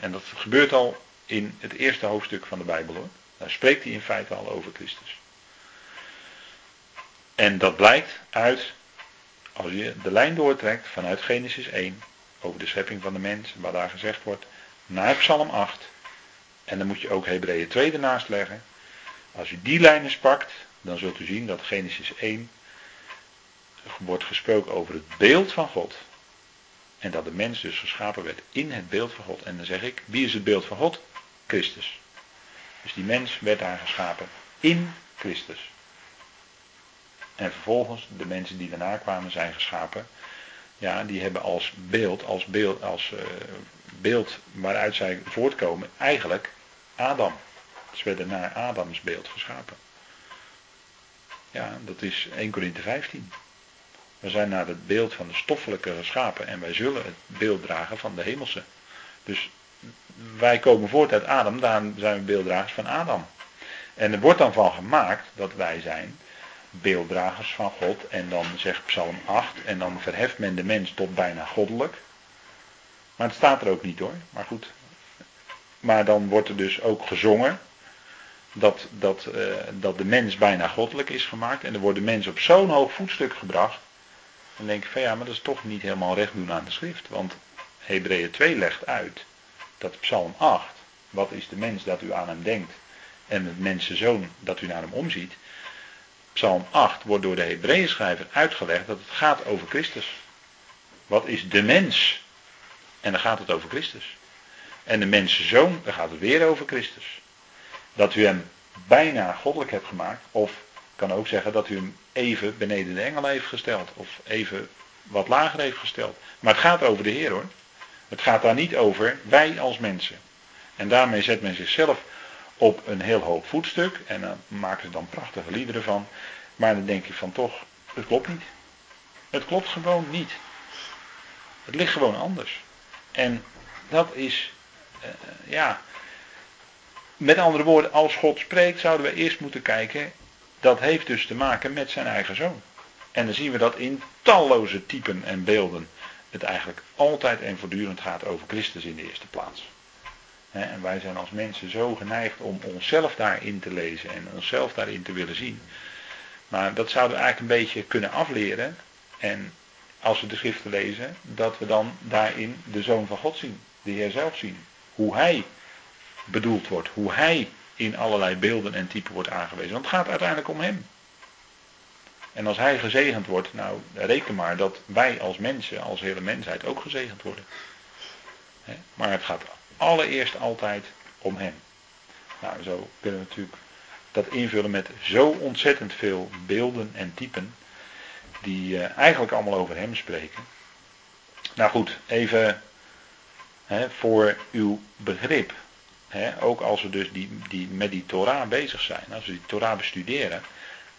En dat gebeurt al in het eerste hoofdstuk van de Bijbel hoor. Daar spreekt hij in feite al over Christus. En dat blijkt uit, als je de lijn doortrekt vanuit Genesis 1, over de schepping van de mens, waar daar gezegd wordt, naar Psalm 8, en dan moet je ook Hebreeën 2 ernaast leggen. Als u die lijnen pakt, dan zult u zien dat Genesis 1 wordt gesproken over het beeld van God. En dat de mens dus geschapen werd in het beeld van God. En dan zeg ik, wie is het beeld van God? Christus. Dus die mens werd daar geschapen in Christus. En vervolgens, de mensen die daarna kwamen zijn geschapen, ja, die hebben als beeld, als beeld, als uh, beeld waaruit zij voortkomen, eigenlijk Adam. Ze werden naar Adams beeld geschapen. Ja, dat is 1 Korinthe 15. We zijn naar het beeld van de stoffelijke geschapen en wij zullen het beeld dragen van de hemelse. Dus wij komen voort uit Adam, daarom zijn we beelddragers van Adam. En er wordt dan van gemaakt dat wij zijn beelddragers van God. En dan zegt Psalm 8, en dan verheft men de mens tot bijna goddelijk. Maar het staat er ook niet hoor, maar goed. Maar dan wordt er dus ook gezongen dat, dat, uh, dat de mens bijna goddelijk is gemaakt. En er wordt de mens op zo'n hoog voetstuk gebracht. Dan denk ik van ja, maar dat is toch niet helemaal recht doen aan de schrift. Want Hebreeën 2 legt uit dat Psalm 8, wat is de mens dat u aan hem denkt en het mensenzoon dat u naar hem omziet. Psalm 8 wordt door de Hebreeën schrijver uitgelegd dat het gaat over Christus. Wat is de mens? En dan gaat het over Christus. En de mensenzoon, dan gaat het weer over Christus. Dat u hem bijna goddelijk hebt gemaakt, of kan ook zeggen dat u hem even beneden de engel heeft gesteld. Of even wat lager heeft gesteld. Maar het gaat over de Heer hoor. Het gaat daar niet over wij als mensen. En daarmee zet men zichzelf op een heel hoog voetstuk. En dan maken ze dan prachtige liederen van. Maar dan denk je van toch, het klopt niet. Het klopt gewoon niet. Het ligt gewoon anders. En dat is, uh, ja. Met andere woorden, als God spreekt, zouden we eerst moeten kijken. Dat heeft dus te maken met zijn eigen zoon. En dan zien we dat in talloze typen en beelden het eigenlijk altijd en voortdurend gaat over Christus in de eerste plaats. En wij zijn als mensen zo geneigd om onszelf daarin te lezen en onszelf daarin te willen zien. Maar dat zouden we eigenlijk een beetje kunnen afleren. En als we de schriften lezen, dat we dan daarin de Zoon van God zien. De Heer zelf zien. Hoe Hij bedoeld wordt. Hoe Hij in allerlei beelden en typen wordt aangewezen. Want het gaat uiteindelijk om Hem. En als Hij gezegend wordt, nou reken maar dat wij als mensen, als hele mensheid ook gezegend worden. Maar het gaat allereerst altijd om Hem. Nou, zo kunnen we natuurlijk dat invullen met zo ontzettend veel beelden en typen. Die uh, eigenlijk allemaal over Hem spreken. Nou goed, even voor uw begrip. Ook als we dus die, die, met die Torah bezig zijn, als we die Torah bestuderen,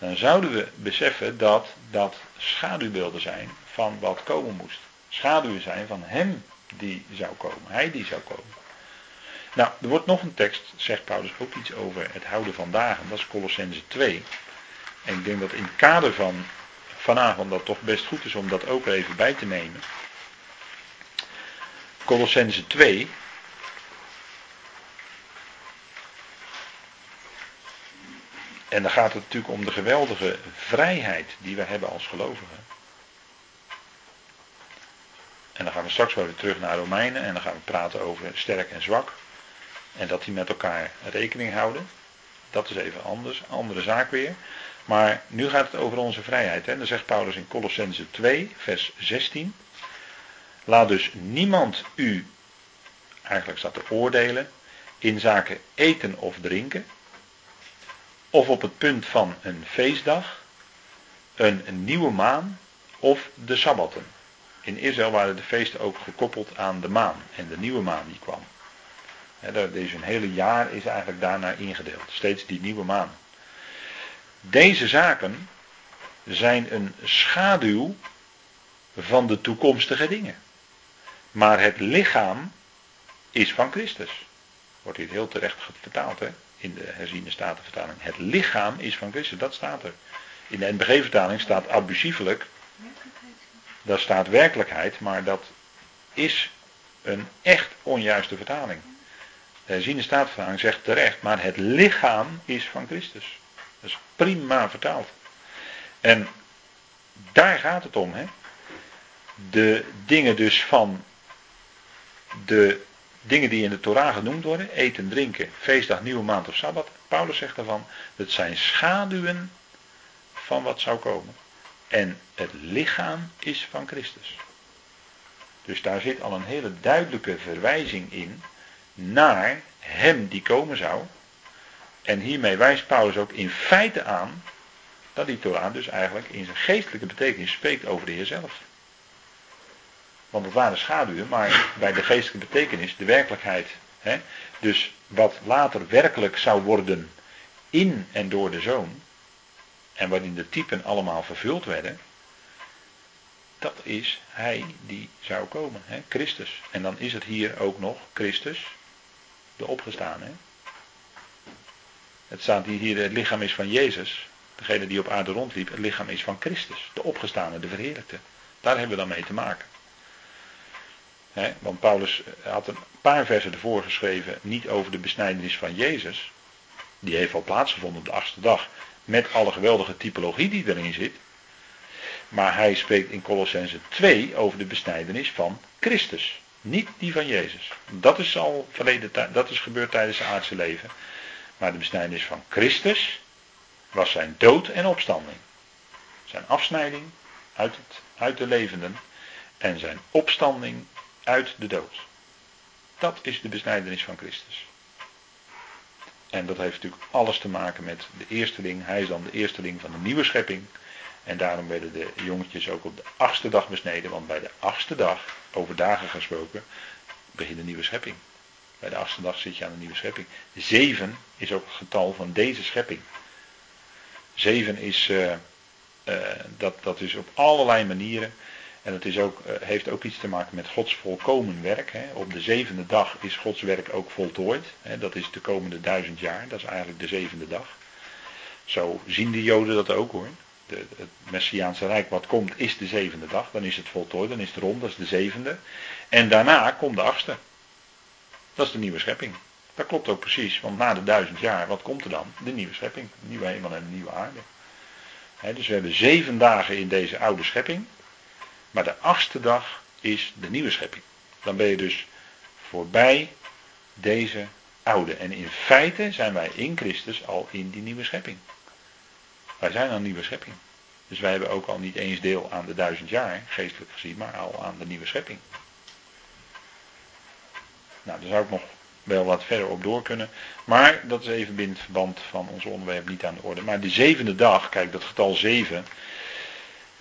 dan zouden we beseffen dat dat schaduwbeelden zijn van wat komen moest. Schaduwen zijn van Hem die zou komen, Hij die zou komen. Nou, er wordt nog een tekst, zegt Paulus ook iets over het houden van dagen. Dat is Colossense 2. En ik denk dat in het kader van vanavond dat toch best goed is om dat ook even bij te nemen. Colossense 2. En dan gaat het natuurlijk om de geweldige vrijheid die we hebben als gelovigen. En dan gaan we straks wel weer terug naar Romeinen en dan gaan we praten over sterk en zwak. En dat die met elkaar rekening houden. Dat is even anders, andere zaak weer. Maar nu gaat het over onze vrijheid. Hè? Dan zegt Paulus in Colossense 2, vers 16. Laat dus niemand u, eigenlijk staat er oordelen, in zaken eten of drinken. Of op het punt van een feestdag, een, nieuwe maan of de sabbatten. In Israël waren de feesten ook gekoppeld aan de maan en de nieuwe maan die kwam. Deze een hele jaar is eigenlijk daarna ingedeeld. Steeds die nieuwe maan. Deze zaken zijn een schaduw van de toekomstige dingen. Maar het lichaam is van Christus. Wordt hier heel terecht vertaald hè? In de herziene statenvertaling. Het lichaam is van Christus, dat staat er. In de NBG-vertaling staat abusievelijk. Daar staat werkelijkheid, maar dat is een echt onjuiste vertaling. De herziene statenvertaling zegt terecht, maar het lichaam is van Christus. Dat is prima vertaald. En daar gaat het om. Hè? De dingen dus van de dingen die in de Torah genoemd worden, eten, drinken, feestdag, nieuwe maand of sabbat. Paulus zegt daarvan, het zijn schaduwen van wat zou komen. En het lichaam is van Christus. Dus daar zit al een hele duidelijke verwijzing in naar hem die komen zou. En hiermee wijst Paulus ook in feite aan dat die Torah dus eigenlijk in zijn geestelijke betekenis spreekt over de Heer zelf. Want het waren schaduwen, maar bij de geestelijke betekenis de werkelijkheid. Hè? Dus wat later werkelijk zou worden in en door de zoon, en waarin de typen allemaal vervuld werden, dat is hij die zou komen, hè? Christus. En dan is het hier ook nog Christus, de opgestane. Het staat hier, het lichaam is van Jezus, degene die op aarde rondliep, het lichaam is van Christus, de opgestane, de verheerlijkte. Daar hebben we dan mee te maken. Want Paulus had een paar versen ervoor geschreven, niet over de besnijdenis van Jezus. Die heeft al plaatsgevonden op de achtste dag, met alle geweldige typologie die erin zit. Maar hij spreekt in Colossense 2 over de besnijdenis van Christus. Niet die van Jezus. Dat is al verleden dat is gebeurd tijdens zijn aardse leven. Maar de besnijdenis van Christus was zijn dood en opstanding. Zijn afsnijding uit, het, uit de levenden en zijn opstanding uit de dood. Dat is de besnijdenis van Christus. En dat heeft natuurlijk alles te maken met de eersteling. Hij is dan de eersteling van de nieuwe schepping. En daarom werden de jongetjes ook op de achtste dag besneden. Want bij de achtste dag, over dagen gesproken, begint de nieuwe schepping. Bij de achtste dag zit je aan de nieuwe schepping. Zeven is ook het getal van deze schepping. Zeven is, uh, uh, dat, dat is op allerlei manieren. En het is ook, uh, heeft ook iets te maken met Gods volkomen werk. Hè. Op de zevende dag is Gods werk ook voltooid. Hè. Dat is de komende duizend jaar. Dat is eigenlijk de zevende dag. Zo zien de Joden dat ook hoor. De, het Messiaanse Rijk wat komt is de zevende dag. Dan is het voltooid, dan is het rond, dat is de zevende. En daarna komt de achtste. Dat is de nieuwe schepping. Dat klopt ook precies, want na de duizend jaar, wat komt er dan? De nieuwe schepping, een nieuwe hemel en een nieuwe aarde. Dus we hebben zeven dagen in deze oude schepping, maar de achtste dag is de nieuwe schepping. Dan ben je dus voorbij deze oude. En in feite zijn wij in Christus al in die nieuwe schepping. Wij zijn al een nieuwe schepping. Dus wij hebben ook al niet eens deel aan de duizend jaar, geestelijk gezien, maar al aan de nieuwe schepping. Nou, daar zou ik nog wel wat verder op door kunnen. Maar dat is even binnen het verband van ons onderwerp niet aan de orde. Maar de zevende dag, kijk, dat getal zeven.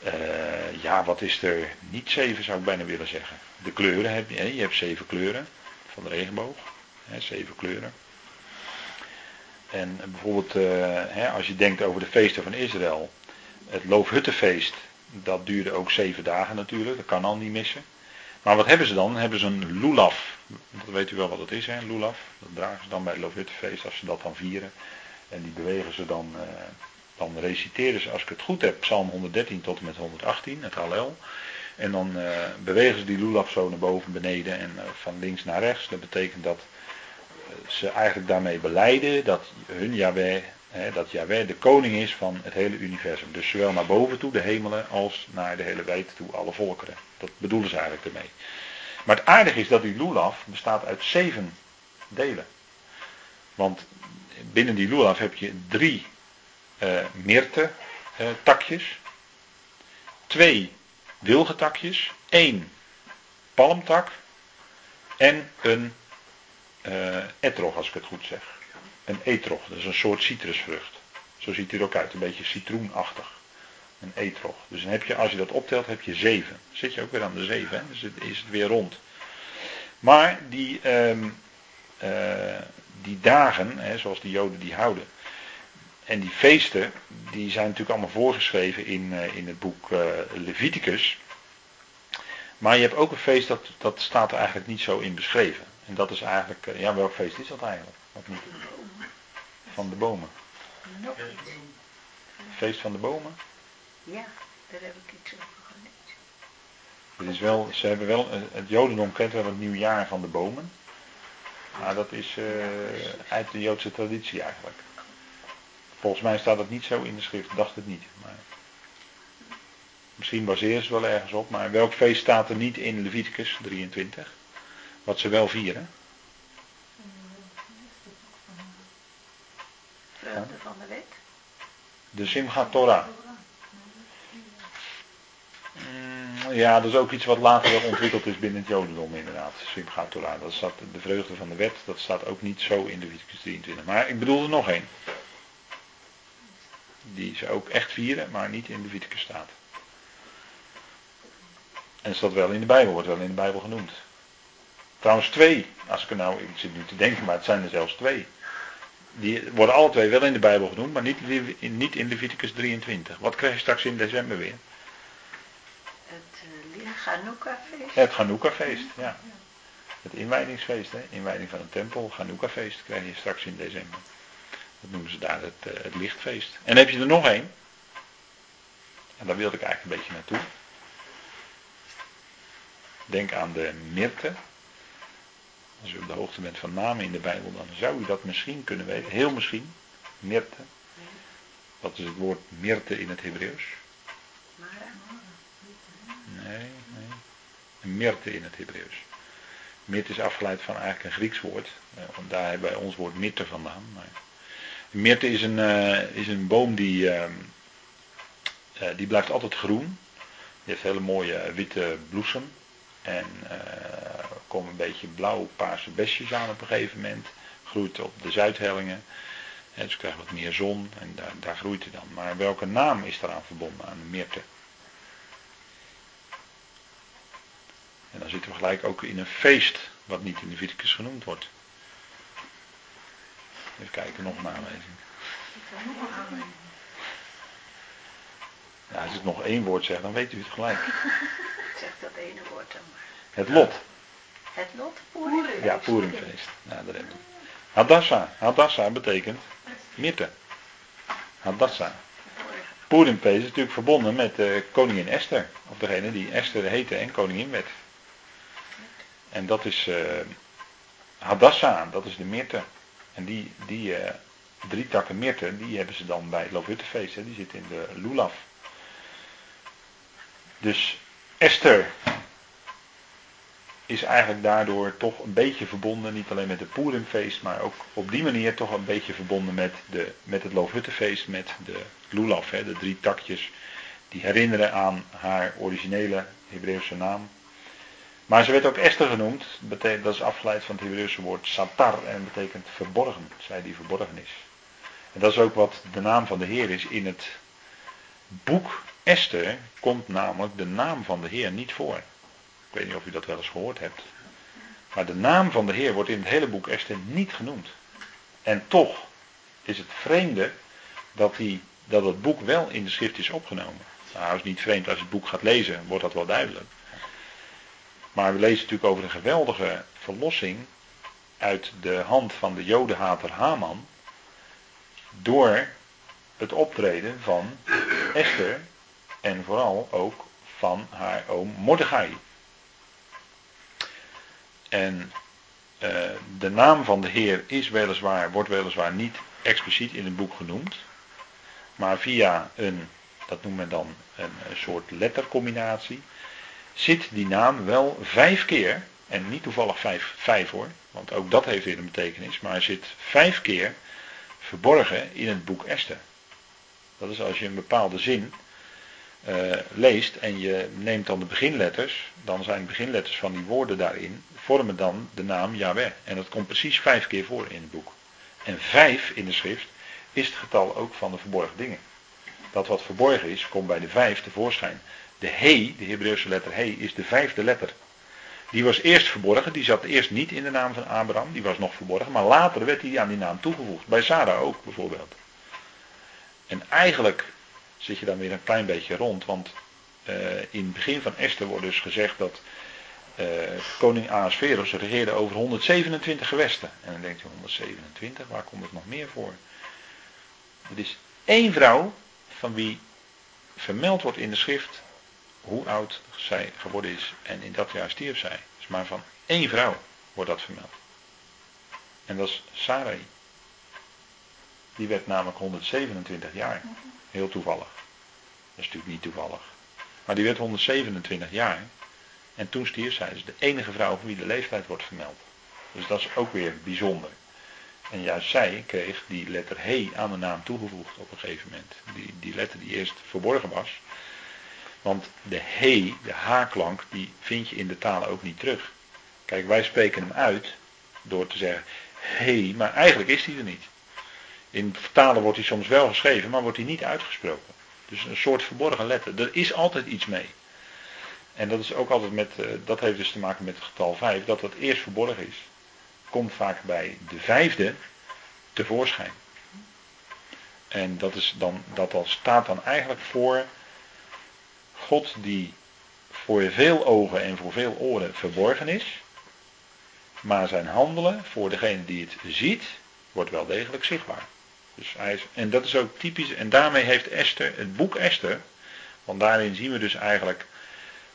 Uh, ja, wat is er? Niet zeven zou ik bijna willen zeggen. De kleuren heb je. Je hebt zeven kleuren van de regenboog. Hè? Zeven kleuren. En bijvoorbeeld, uh, hè, als je denkt over de feesten van Israël. Het Loofhuttenfeest, dat duurde ook zeven dagen natuurlijk. Dat kan al niet missen. Maar wat hebben ze dan? Hebben ze een lulaf. Dat weet u wel wat het is, hè? Lulaf. Dat dragen ze dan bij het Loofhuttenfeest als ze dat dan vieren. En die bewegen ze dan, uh, dan reciteren ze, als ik het goed heb, Psalm 113 tot en met 118, het Hallel. En dan uh, bewegen ze die lulaf zo naar boven, beneden en uh, van links naar rechts. Dat betekent dat ze eigenlijk daarmee beleiden dat hun Yahweh, hè, dat Yahweh de koning is van het hele universum. Dus zowel naar boven toe, de hemelen, als naar de hele wijd toe, alle volkeren. Dat bedoelen ze eigenlijk ermee. Maar het aardige is dat die lulaf bestaat uit zeven delen. Want binnen die lulaf heb je drie uh, myrte uh, takjes, twee wilgetakjes, één palmtak en een uh, etrog, als ik het goed zeg. Een etrog, dat is een soort citrusvrucht. Zo ziet hij er ook uit, een beetje citroenachtig. Een etrog. Dus dan heb je, als je dat optelt, heb je zeven. Dan zit je ook weer aan de zeven, hè? dus het, is het weer rond. Maar die, uh, die dagen, hè, zoals de Joden die houden, en die feesten, die zijn natuurlijk allemaal voorgeschreven in, uh, in het boek uh, Leviticus. Maar je hebt ook een feest dat, dat staat er eigenlijk niet zo in beschreven. En dat is eigenlijk, ja welk feest is dat eigenlijk? Wat niet? Van de bomen. Feest van de bomen? Ja, daar heb ik iets over gelezen. Het is wel, ze hebben wel, het Jodendom kent wel het nieuwjaar van de bomen. Maar dat is uh, uit de Joodse traditie eigenlijk. Volgens mij staat het niet zo in de schrift, dacht het niet. Maar misschien baseren ze wel ergens op, maar welk feest staat er niet in Leviticus 23? Wat ze wel vieren? Vreugde van de wet. De Simchat Torah. Mm, ja, dat is ook iets wat later wel ontwikkeld is binnen het Jodendom inderdaad. Simchat Torah, dat staat de vreugde van de wet, dat staat ook niet zo in Leviticus 23. Maar ik bedoel er nog één. Die ze ook echt vieren, maar niet in Leviticus staat. En staat wel in de Bijbel, wordt wel in de Bijbel genoemd. Trouwens twee, als ik er nou, ik zit nu te denken, maar het zijn er zelfs twee. Die worden alle twee wel in de Bijbel genoemd, maar niet, niet in Leviticus 23. Wat krijg je straks in december weer? Het uh, Chanukka-feest. Het Chanukka-feest, ja. Het inwijdingsfeest, hè? inwijding van een tempel, Chanukka-feest krijg je straks in december. Dat noemen ze daar het, uh, het lichtfeest. En heb je er nog één. En daar wilde ik eigenlijk een beetje naartoe. Denk aan de Myrte. Als u op de hoogte bent van namen in de Bijbel, dan zou u dat misschien kunnen weten. Heel misschien. Myrte. Wat is het woord Myrte in het Hebreeuws? Nee, nee. Myrte in het Hebreeuws. Myrte is afgeleid van eigenlijk een Grieks woord. Want daar hebben wij ons woord Myrte vandaan. Maar Myrte is een, uh, is een boom die, uh, uh, die blijft altijd groen. Die heeft hele mooie witte bloesem. En komen een beetje blauw-paarse besjes aan op een gegeven moment. groeit op de zuidhellingen. En dus krijgt wat meer zon en daar, daar groeit hij dan. Maar welke naam is daaraan verbonden, aan de mirte? En dan zitten we gelijk ook in een feest, wat niet in de Leviticus genoemd wordt. Even kijken, nog een aanwijzing. Ja, als ik nog één woord zeg, dan weet u het gelijk. Zeg dat ene woord dan maar. Het lot. Het lot. Ja, Purimfeest. Ja, daar hebben we. Hadassa. Hadassa betekent mirte. Hadassa. Purimfeest is natuurlijk verbonden met uh, koningin Esther. Of degene die Esther heette en koningin werd. En dat is uh, Hadassa, dat is de mirte. En die, die uh, drie takken mirte, die hebben ze dan bij het Loofhuttenfeest. Die zitten in de Lulaf. Dus Esther is eigenlijk daardoor toch een beetje verbonden, niet alleen met het Purimfeest, maar ook op die manier toch een beetje verbonden met, de, met het Loofhuttenfeest, met de Lulaf, hè, de drie takjes die herinneren aan haar originele Hebreeuwse naam. Maar ze werd ook Esther genoemd, dat is afgeleid van het Hebreeuwse woord satar en betekent verborgen, zij die verborgen is. En dat is ook wat de naam van de Heer is in het boek Esther komt namelijk de naam van de Heer niet voor. Ik weet niet of u dat wel eens gehoord hebt. Maar de naam van de Heer wordt in het hele boek Esther niet genoemd. En toch is het vreemde dat, die, dat het boek wel in de schrift is opgenomen. Nou, het is niet vreemd als je het boek gaat lezen, wordt dat wel duidelijk. Maar we lezen natuurlijk over een geweldige verlossing uit de hand van de jodenhater Haman. Door het optreden van Esther en vooral ook van haar oom Mordechai. En uh, de naam van de Heer is weliswaar, wordt weliswaar niet expliciet in het boek genoemd. Maar via een, dat noemt men dan een soort lettercombinatie, zit die naam wel vijf keer, en niet toevallig vijf, vijf hoor, want ook dat heeft weer een betekenis, maar zit vijf keer verborgen in het boek Esther. Dat is als je een bepaalde zin uh, leest en je neemt dan de beginletters, dan zijn beginletters van die woorden daarin, vormen dan de naam Yahweh. En dat komt precies vijf keer voor in het boek. En vijf in de schrift is het getal ook van de verborgen dingen. Dat wat verborgen is, komt bij de vijf tevoorschijn. De he, de Hebreeuwse letter he, is de vijfde letter. Die was eerst verborgen, die zat eerst niet in de naam van Abraham, die was nog verborgen, maar later werd hij aan die naam toegevoegd. Bij Sarah ook bijvoorbeeld. En eigenlijk zit je dan weer een klein beetje rond. Want uh, in het begin van Esther wordt dus gezegd dat uh, koning Ahasverus regeerde over 127 gewesten. En dan denkt je 127, waar komt het nog meer voor? Het is één vrouw van wie vermeld wordt in de schrift hoe oud zij geworden is. En in dat jaar stierf zij. Dus maar van één vrouw wordt dat vermeld. En dat is Sarai. Die werd namelijk 127 jaar. Heel toevallig. Dat is natuurlijk niet toevallig. Maar die werd 127 jaar. En toen stierf zij. Dus de enige vrouw van wie de leeftijd wordt vermeld. Dus dat is ook weer bijzonder. En juist zij kreeg die letter He aan de naam toegevoegd op een gegeven moment. Die, die letter die eerst verborgen was. Want de He, de H-klank, die vind je in de talen ook niet terug. Kijk, wij spreken hem uit door te zeggen He, maar eigenlijk is hij er niet. In talen wordt hij soms wel geschreven, maar wordt hij niet uitgesproken. Dus een soort verborgen letter. Er is altijd iets mee. En dat is ook altijd met, uh, dat heeft dus te maken met het getal 5, dat dat eerst verborgen is. Komt vaak bij de vijfde tevoorschijn. En dat, is dan, dat staat dan eigenlijk voor God die voor veel ogen en voor veel oren verborgen is. Maar zijn handelen voor degene die het ziet, wordt wel degelijk zichtbaar. Dus hij is, en dat is ook typisch, en daarmee heeft Esther, het boek Esther, want daarin zien we dus eigenlijk,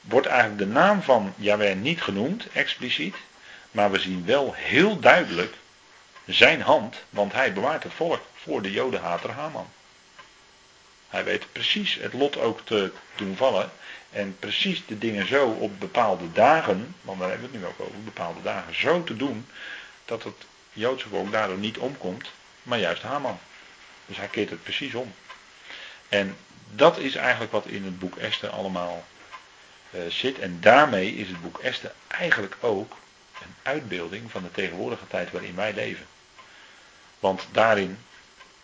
wordt eigenlijk de naam van Yahweh niet genoemd, expliciet, maar we zien wel heel duidelijk zijn hand, want hij bewaart het volk voor de jodenhater Haman. Hij weet precies het lot ook te doen vallen en precies de dingen zo op bepaalde dagen, want daar hebben we het nu ook over, bepaalde dagen zo te doen, dat het Joodse volk daardoor niet omkomt, maar juist Haman. Dus hij keert het precies om. En dat is eigenlijk wat in het boek Esther allemaal uh, zit. En daarmee is het boek Esther eigenlijk ook een uitbeelding van de tegenwoordige tijd waarin wij leven. Want daarin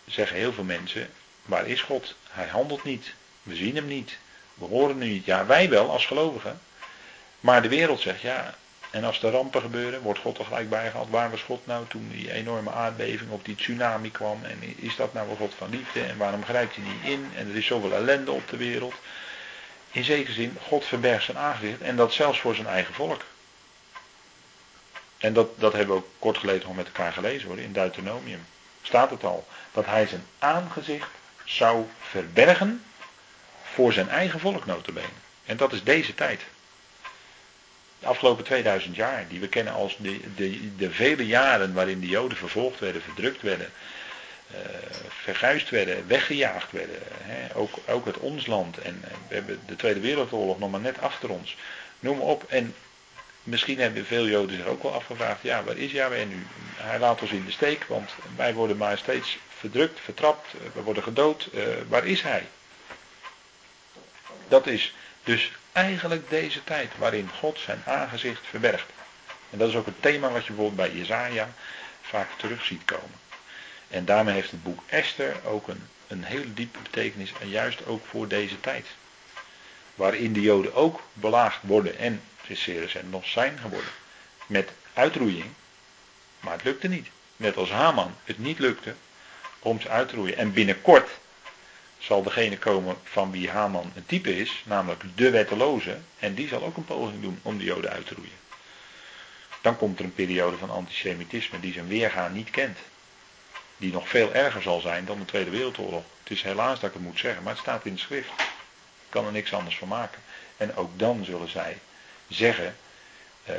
zeggen heel veel mensen, waar is God? Hij handelt niet. We zien hem niet. We horen hem niet. Ja, wij wel als gelovigen. Maar de wereld zegt ja. En als er rampen gebeuren, wordt God er gelijk bijgehaald. Waar was God nou toen die enorme aardbeving of die tsunami kwam? En is dat nou een God van liefde? En waarom grijpt hij niet in? En er is zoveel ellende op de wereld. In zekere zin, God verbergt zijn aangezicht. En dat zelfs voor zijn eigen volk. En dat, dat hebben we ook kort geleden nog met elkaar gelezen hoor. In Deuteronomium staat het al. Dat hij zijn aangezicht zou verbergen voor zijn eigen volk. En dat is deze tijd. De afgelopen 2000 jaar, die we kennen als de, de, de vele jaren waarin de Joden vervolgd werden, verdrukt werden, uh, verguisd werden, weggejaagd werden. Hè? Ook, ook het ons land. En we hebben de Tweede Wereldoorlog nog maar net achter ons. Noem op. En misschien hebben veel Joden zich ook wel afgevraagd, ja, waar is Yahweh nu? Hij laat ons in de steek, want wij worden maar steeds verdrukt, vertrapt, eh, we worden gedood. Uh, waar is hij? Dat is dus eigenlijk deze tijd waarin God zijn aangezicht verbergt. En dat is ook het thema wat je bijvoorbeeld bij Jezaja vaak terug ziet komen. En daarmee heeft het boek Esther ook een, een hele diepe betekenis en juist ook voor deze tijd. Waarin de Joden ook belaagd worden en en nog zijn geworden. Met uitroeiing. Maar het lukte niet. Net als Haman het niet lukte om ze uit te roeien. En binnenkort zal degene komen van wie Haman een type is, namelijk de wetteloze, en die zal ook een poging doen om de Joden uit te roeien. Dan komt er een periode van antisemitisme die zijn weergaan niet kent. Die nog veel erger zal zijn dan de Tweede Wereldoorlog. Het is helaas dat ik het moet zeggen, maar het staat in de schrift. Ik kan er niks anders van maken. En ook dan zullen zij zeggen, uh,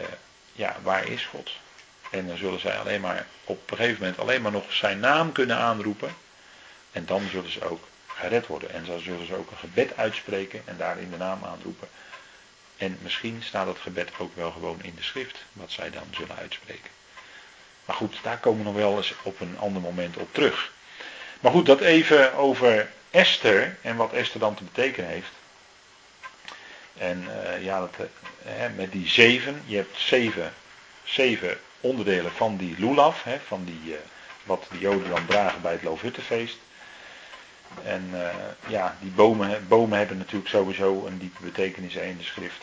ja, waar is God? En dan zullen zij alleen maar op een gegeven moment alleen maar nog zijn naam kunnen aanroepen. En dan zullen ze ook gered worden. En dan zullen ze ook een gebed uitspreken en daarin de naam aanroepen. En misschien staat dat gebed ook wel gewoon in de schrift, wat zij dan zullen uitspreken. Maar goed, daar komen we nog wel eens op een ander moment op terug. Maar goed, dat even over Esther en wat Esther dan te betekenen heeft. En uh, ja, dat, uh, met die zeven, je hebt zeven, zeven onderdelen van die lulaf, hè, van die, uh, wat de Joden dan dragen bij het Loofhuttenfeest. En ja, die bomen, bomen hebben natuurlijk sowieso een diepe betekenis in de schrift.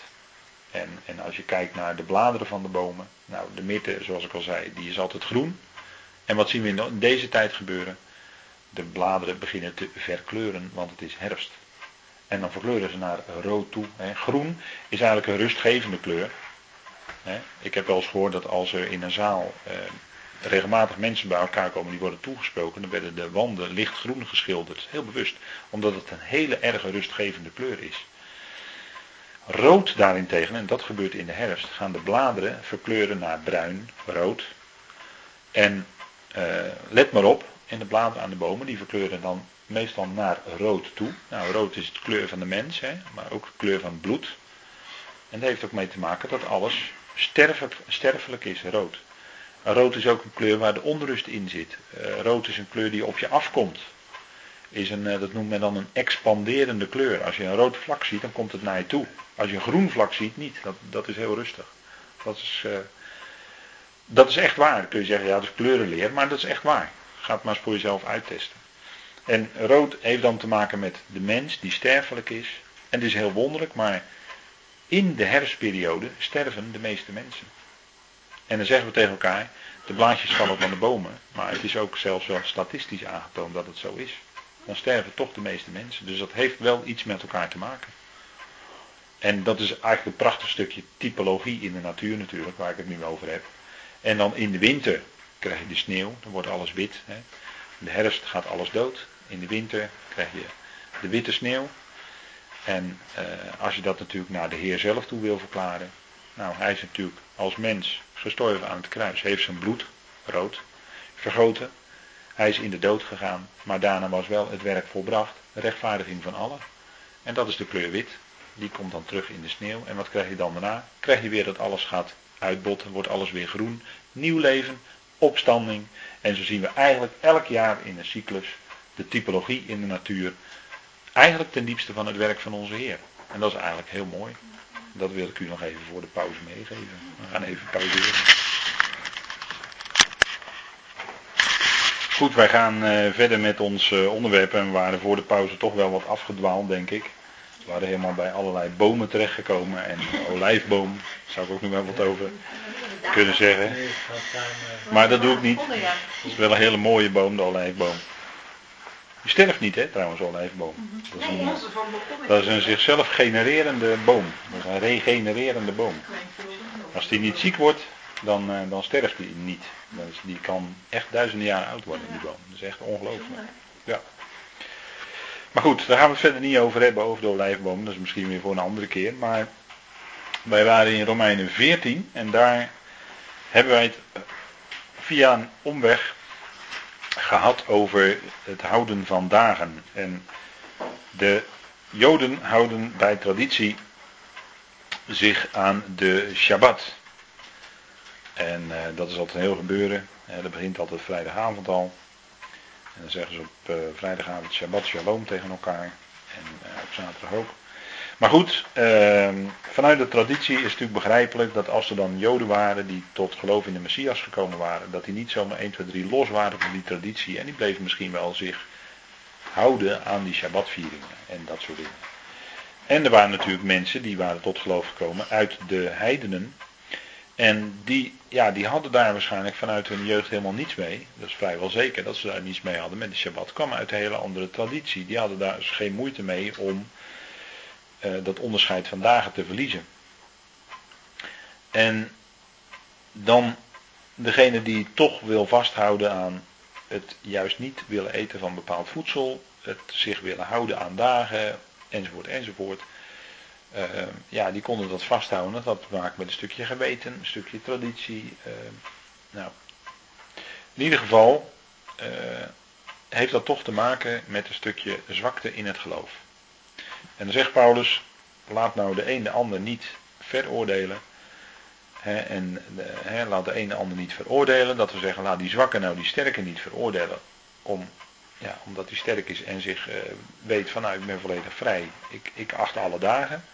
En, en als je kijkt naar de bladeren van de bomen, nou de mitte, zoals ik al zei, die is altijd groen. En wat zien we in deze tijd gebeuren? De bladeren beginnen te verkleuren, want het is herfst. En dan verkleuren ze naar rood toe. Hè. Groen is eigenlijk een rustgevende kleur. Hè. Ik heb wel eens gehoord dat als er in een zaal eh, regelmatig mensen bij elkaar komen die worden toegesproken, dan werden de wanden lichtgroen geschilderd. Heel bewust. Omdat het een hele erge rustgevende kleur is. Rood daarentegen, en dat gebeurt in de herfst, gaan de bladeren verkleuren naar bruin, rood. En uh, let maar op, in de bladeren aan de bomen, die verkleuren dan meestal naar rood toe. Nou, rood is de kleur van de mens, hè, maar ook de kleur van bloed. En dat heeft ook mee te maken dat alles sterfelijk, sterfelijk is, rood. rood is ook een kleur waar de onrust in zit. Uh, rood is een kleur die op je afkomt. Is een, uh, dat noemt men dan een expanderende kleur. Als je een rood vlak ziet, dan komt het naar je toe. Als je een groen vlak ziet, niet. Dat, dat is heel rustig. Dat is, uh, dat is echt waar. Dan kun je zeggen, ja, dat is kleurenleer, maar dat is echt waar. Ga het maar eens voor jezelf uittesten. En rood heeft dan te maken met de mens die sterfelijk is. En het is heel wonderlijk, maar in de herfstperiode sterven de meeste mensen. En dan zeggen we tegen elkaar, de blaadjes vallen van de bomen. Maar het is ook zelfs wel statistisch aangetoond dat het zo is. Dan sterven toch de meeste mensen. Dus dat heeft wel iets met elkaar te maken. En dat is eigenlijk een prachtig stukje typologie in de natuur natuurlijk, waar ik het nu over heb. En dan in de winter krijg je de sneeuw, dan wordt alles wit. Hè. In de herfst gaat alles dood. In de winter krijg je de witte sneeuw. En uh, als je dat natuurlijk naar de Heer zelf toe wil verklaren. Nou, hij is natuurlijk als mens gestorven aan het kruis. Heeft zijn bloed, rood, vergoten. Hij is in de dood gegaan. Maar daarna was wel het werk volbracht. Rechtvaardiging van allen. En dat is de kleur wit. Die komt dan terug in de sneeuw. En wat krijg je dan daarna? Krijg je weer dat alles gaat uitbotten. Wordt alles weer groen. Nieuw leven. Opstanding. En zo zien we eigenlijk elk jaar in een cyclus de typologie in de natuur eigenlijk ten diepste van het werk van onze Heer. En dat is eigenlijk heel mooi. Dat wil ik u nog even voor de pauze meegeven. We gaan even pauzeren. Goed, wij gaan uh, verder met ons uh, onderwerp en we waren voor de pauze toch wel wat afgedwaald, denk ik. We waren helemaal bij allerlei bomen terechtgekomen en olijfboom, daar zou ik ook nog wel wat over kunnen zeggen. Maar dat doe ik niet. Het is wel een hele mooie boom, de olijfboom. Die sterft niet, hè, trouwens, olijfboom. Dat is, een, dat is een zichzelf genererende boom. Dat is een regenererende boom. Als die niet ziek wordt, dan, uh, dan sterft die niet. Dus die kan echt duizenden jaren oud worden, die boom. Dat is echt ongelooflijk. Ja. Maar goed, daar gaan we het verder niet over hebben, over de olijfboom. Dat is misschien weer voor een andere keer. Maar wij waren in Romeinen 14 en daar hebben wij het via een omweg gehad over het houden van dagen. En de Joden houden bij traditie zich aan de Shabbat. En uh, dat is altijd een heel gebeuren. dat begint altijd vrijdagavond al. En dan zeggen ze op uh, vrijdagavond Shabbat Shalom tegen elkaar. En uh, op zaterdag ook. Maar goed, ehm, vanuit de traditie is het natuurlijk begrijpelijk dat als er dan Joden waren die tot geloof in de Messias gekomen waren, dat die niet zomaar 1, 2, 3 los waren van die traditie. En die bleven misschien wel zich houden aan die Shabbatvieringen en dat soort dingen. En er waren natuurlijk mensen die waren tot geloof gekomen uit de heidenen. En die, ja, die hadden daar waarschijnlijk vanuit hun jeugd helemaal niets mee. Dat is vrijwel zeker dat ze daar niets mee hadden met de Shabbat. kwam uit een hele andere traditie. Die hadden daar dus geen moeite mee om uh, dat onderscheid van dagen te verliezen. En dan degene die toch wil vasthouden aan het juist niet willen eten van bepaald voedsel, het zich willen houden aan dagen, enzovoort, enzovoort. Uh, ja, die konden dat vasthouden. Dat had te maken met een stukje geweten, een stukje traditie. Uh, nou, in ieder geval uh, heeft dat toch te maken met een stukje zwakte in het geloof. En dan zegt Paulus, laat nou de een de ander niet veroordelen. En hè, laat de een de ander niet veroordelen. Dat we zeggen, laat die zwakke nou die sterke niet veroordelen. Om, ja, omdat hij sterk is en zich uh, weet van nou ik ben volledig vrij. Ik, ik acht alle dagen.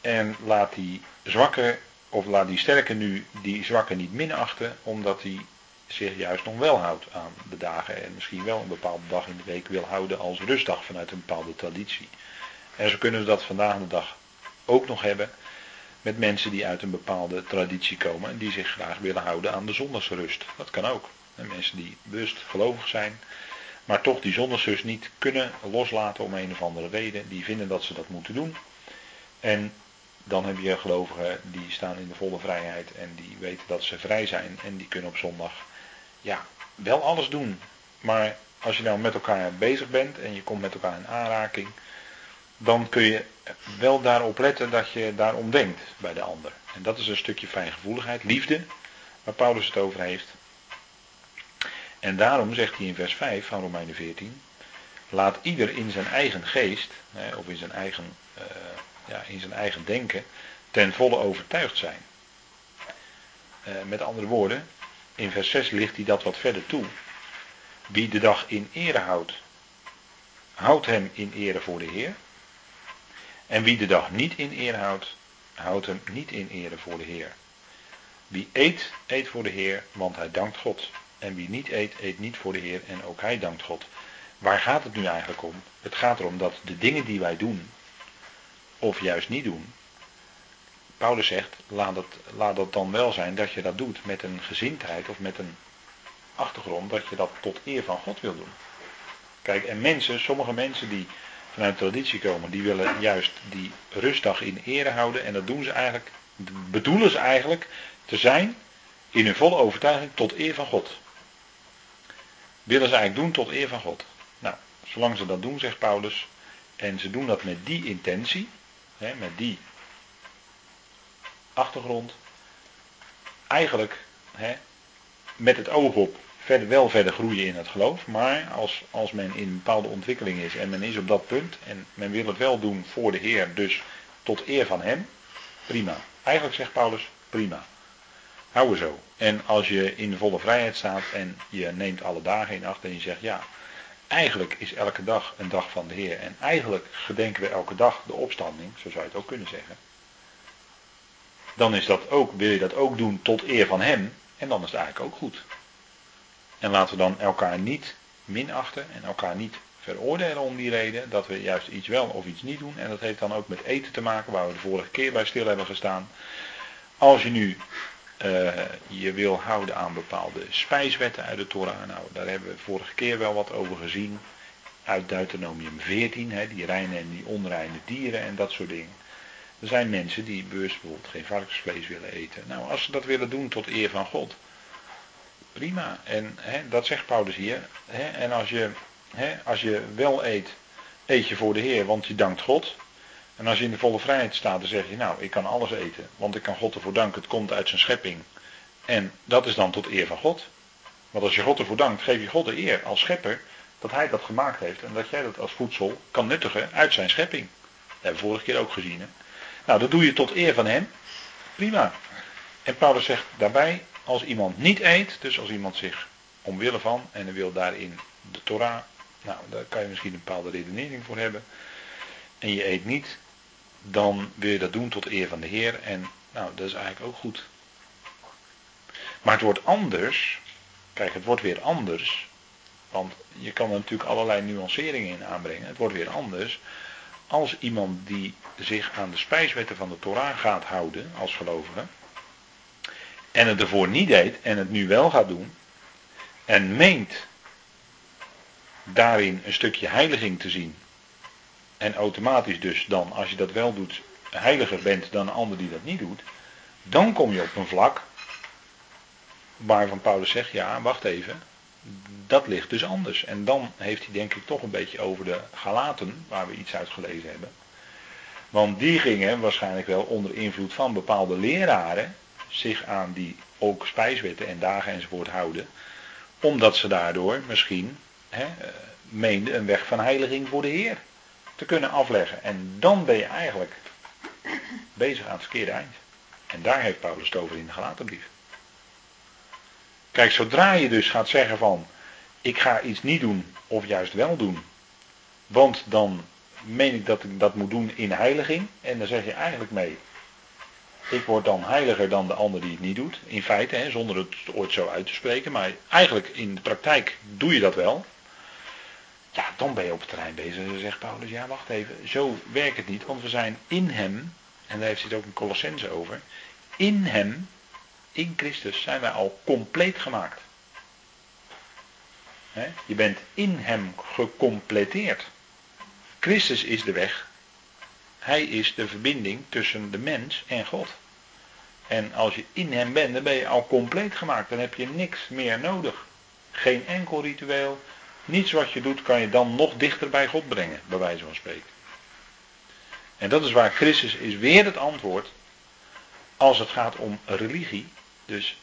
En laat die zwakke, of laat die sterke nu die zwakke niet minachten. Omdat hij zich juist nog wel houdt aan de dagen. En misschien wel een bepaalde dag in de week wil houden als rustdag vanuit een bepaalde traditie. En zo kunnen we dat vandaag de dag ook nog hebben met mensen die uit een bepaalde traditie komen en die zich graag willen houden aan de zondagsrust. Dat kan ook. En mensen die bewust gelovig zijn, maar toch die zondagsrust niet kunnen loslaten om een of andere reden, die vinden dat ze dat moeten doen. En dan heb je gelovigen die staan in de volle vrijheid en die weten dat ze vrij zijn en die kunnen op zondag ja, wel alles doen. Maar als je nou met elkaar bezig bent en je komt met elkaar in aanraking, dan kun je wel daarop letten dat je daarom denkt bij de ander. En dat is een stukje fijngevoeligheid, liefde, waar Paulus het over heeft. En daarom zegt hij in vers 5 van Romeinen 14, laat ieder in zijn eigen geest, of in zijn eigen, uh, ja, in zijn eigen denken, ten volle overtuigd zijn. Uh, met andere woorden, in vers 6 ligt hij dat wat verder toe. Wie de dag in ere houdt, houdt hem in ere voor de Heer. En wie de dag niet in ere houdt, houdt hem niet in ere voor de Heer. Wie eet, eet voor de Heer, want hij dankt God. En wie niet eet, eet niet voor de Heer en ook hij dankt God. Waar gaat het nu eigenlijk om? Het gaat erom dat de dingen die wij doen, of juist niet doen, Paulus zegt, laat het, laat het dan wel zijn dat je dat doet met een gezindheid of met een achtergrond dat je dat tot eer van God wil doen. Kijk, en mensen, sommige mensen die vanuit traditie komen, die willen juist die rustdag in ere houden. En dat doen ze eigenlijk, bedoelen ze eigenlijk te zijn in hun volle overtuiging tot eer van God. Willen ze eigenlijk doen tot eer van God. Nou, zolang ze dat doen, zegt Paulus, en ze doen dat met die intentie, hè, met die achtergrond, eigenlijk hè, met het oog op verder, wel verder groeien in het geloof. Maar als, als men in een bepaalde ontwikkeling is en men is op dat punt en men wil het wel doen voor de Heer, dus tot eer van Hem, prima. Eigenlijk zegt Paulus, prima. Hou er zo. En als je in volle vrijheid staat en je neemt alle dagen in acht en je zegt ja, eigenlijk is elke dag een dag van de Heer. En eigenlijk gedenken we elke dag de opstanding, zo zou je het ook kunnen zeggen. Dan is dat ook, wil je dat ook doen tot eer van Hem. En dan is het eigenlijk ook goed. En laten we dan elkaar niet minachten en elkaar niet veroordelen om die reden dat we juist iets wel of iets niet doen. En dat heeft dan ook met eten te maken, waar we de vorige keer bij stil hebben gestaan. Als je nu uh, je wil houden aan bepaalde spijswetten uit de Torah, nou daar hebben we vorige keer wel wat over gezien. Uit Deuteronomium 14, hè, die reine en die onreine dieren en dat soort dingen. Er zijn mensen die bewust bijvoorbeeld geen varkensvlees willen eten. Nou, als ze dat willen doen tot eer van God, prima. En hè, dat zegt Paulus hier. Hè, en als je, als je wel eet, eet je voor de Heer, want je dankt God. En als je in de volle vrijheid staat, dan zeg je, nou, ik kan alles eten, want ik kan God ervoor danken, het komt uit zijn schepping. En dat is dan tot eer van God. Want als je God ervoor dankt, geef je God de eer als schepper dat hij dat gemaakt heeft en dat jij dat als voedsel kan nuttigen uit zijn schepping. Dat hebben we vorige keer ook gezien. Hè? Nou, dat doe je tot eer van hem. Prima. En Paulus zegt daarbij, als iemand niet eet, dus als iemand zich omwille van en wil daarin de Torah, nou, daar kan je misschien een bepaalde redenering voor hebben. En je eet niet, dan wil je dat doen tot eer van de Heer. En nou, dat is eigenlijk ook goed. Maar het wordt anders. Kijk, het wordt weer anders. Want je kan er natuurlijk allerlei nuanceringen in aanbrengen. Het wordt weer anders. Als iemand die zich aan de spijswetten van de Torah gaat houden als gelovige. En het ervoor niet deed en het nu wel gaat doen. En meent daarin een stukje heiliging te zien en automatisch dus dan, als je dat wel doet, heiliger bent dan een ander die dat niet doet, dan kom je op een vlak waarvan Paulus zegt, ja, wacht even, dat ligt dus anders. En dan heeft hij denk ik toch een beetje over de Galaten, waar we iets uit gelezen hebben. Want die gingen waarschijnlijk wel onder invloed van bepaalde leraren zich aan die ook spijswetten en dagen enzovoort houden. Omdat ze daardoor misschien hè, eh, meenden een weg van heiliging voor de Heer te kunnen afleggen. En dan ben je eigenlijk bezig aan het verkeerde eind. En daar heeft Paulus het over in de Galatenbrief. Kijk, zodra je dus gaat zeggen van, ik ga iets niet doen of juist wel doen, want dan meen ik dat ik dat moet doen in heiliging, en dan zeg je eigenlijk mee, ik word dan heiliger dan de ander die het niet doet, in feite, hè, zonder het ooit zo uit te spreken, maar eigenlijk in de praktijk doe je dat wel. Ja, dan ben je op het terrein bezig. Dan zegt Paulus, ja wacht even, zo werkt het niet, want we zijn in hem, en daar heeft hij het ook in Colossense over, in hem, in Christus, zijn wij al compleet gemaakt. je bent in hem gecompleteerd. Christus is de weg. Hij is de verbinding tussen de mens en God. En als je in hem bent, dan ben je al compleet gemaakt. Dan heb je niks meer nodig. Geen enkel ritueel, Niets wat je doet kan je dan nog dichter bij God brengen, bij wijze van spreken. En dat is waar Christus is weer het antwoord als het gaat om religie. Dus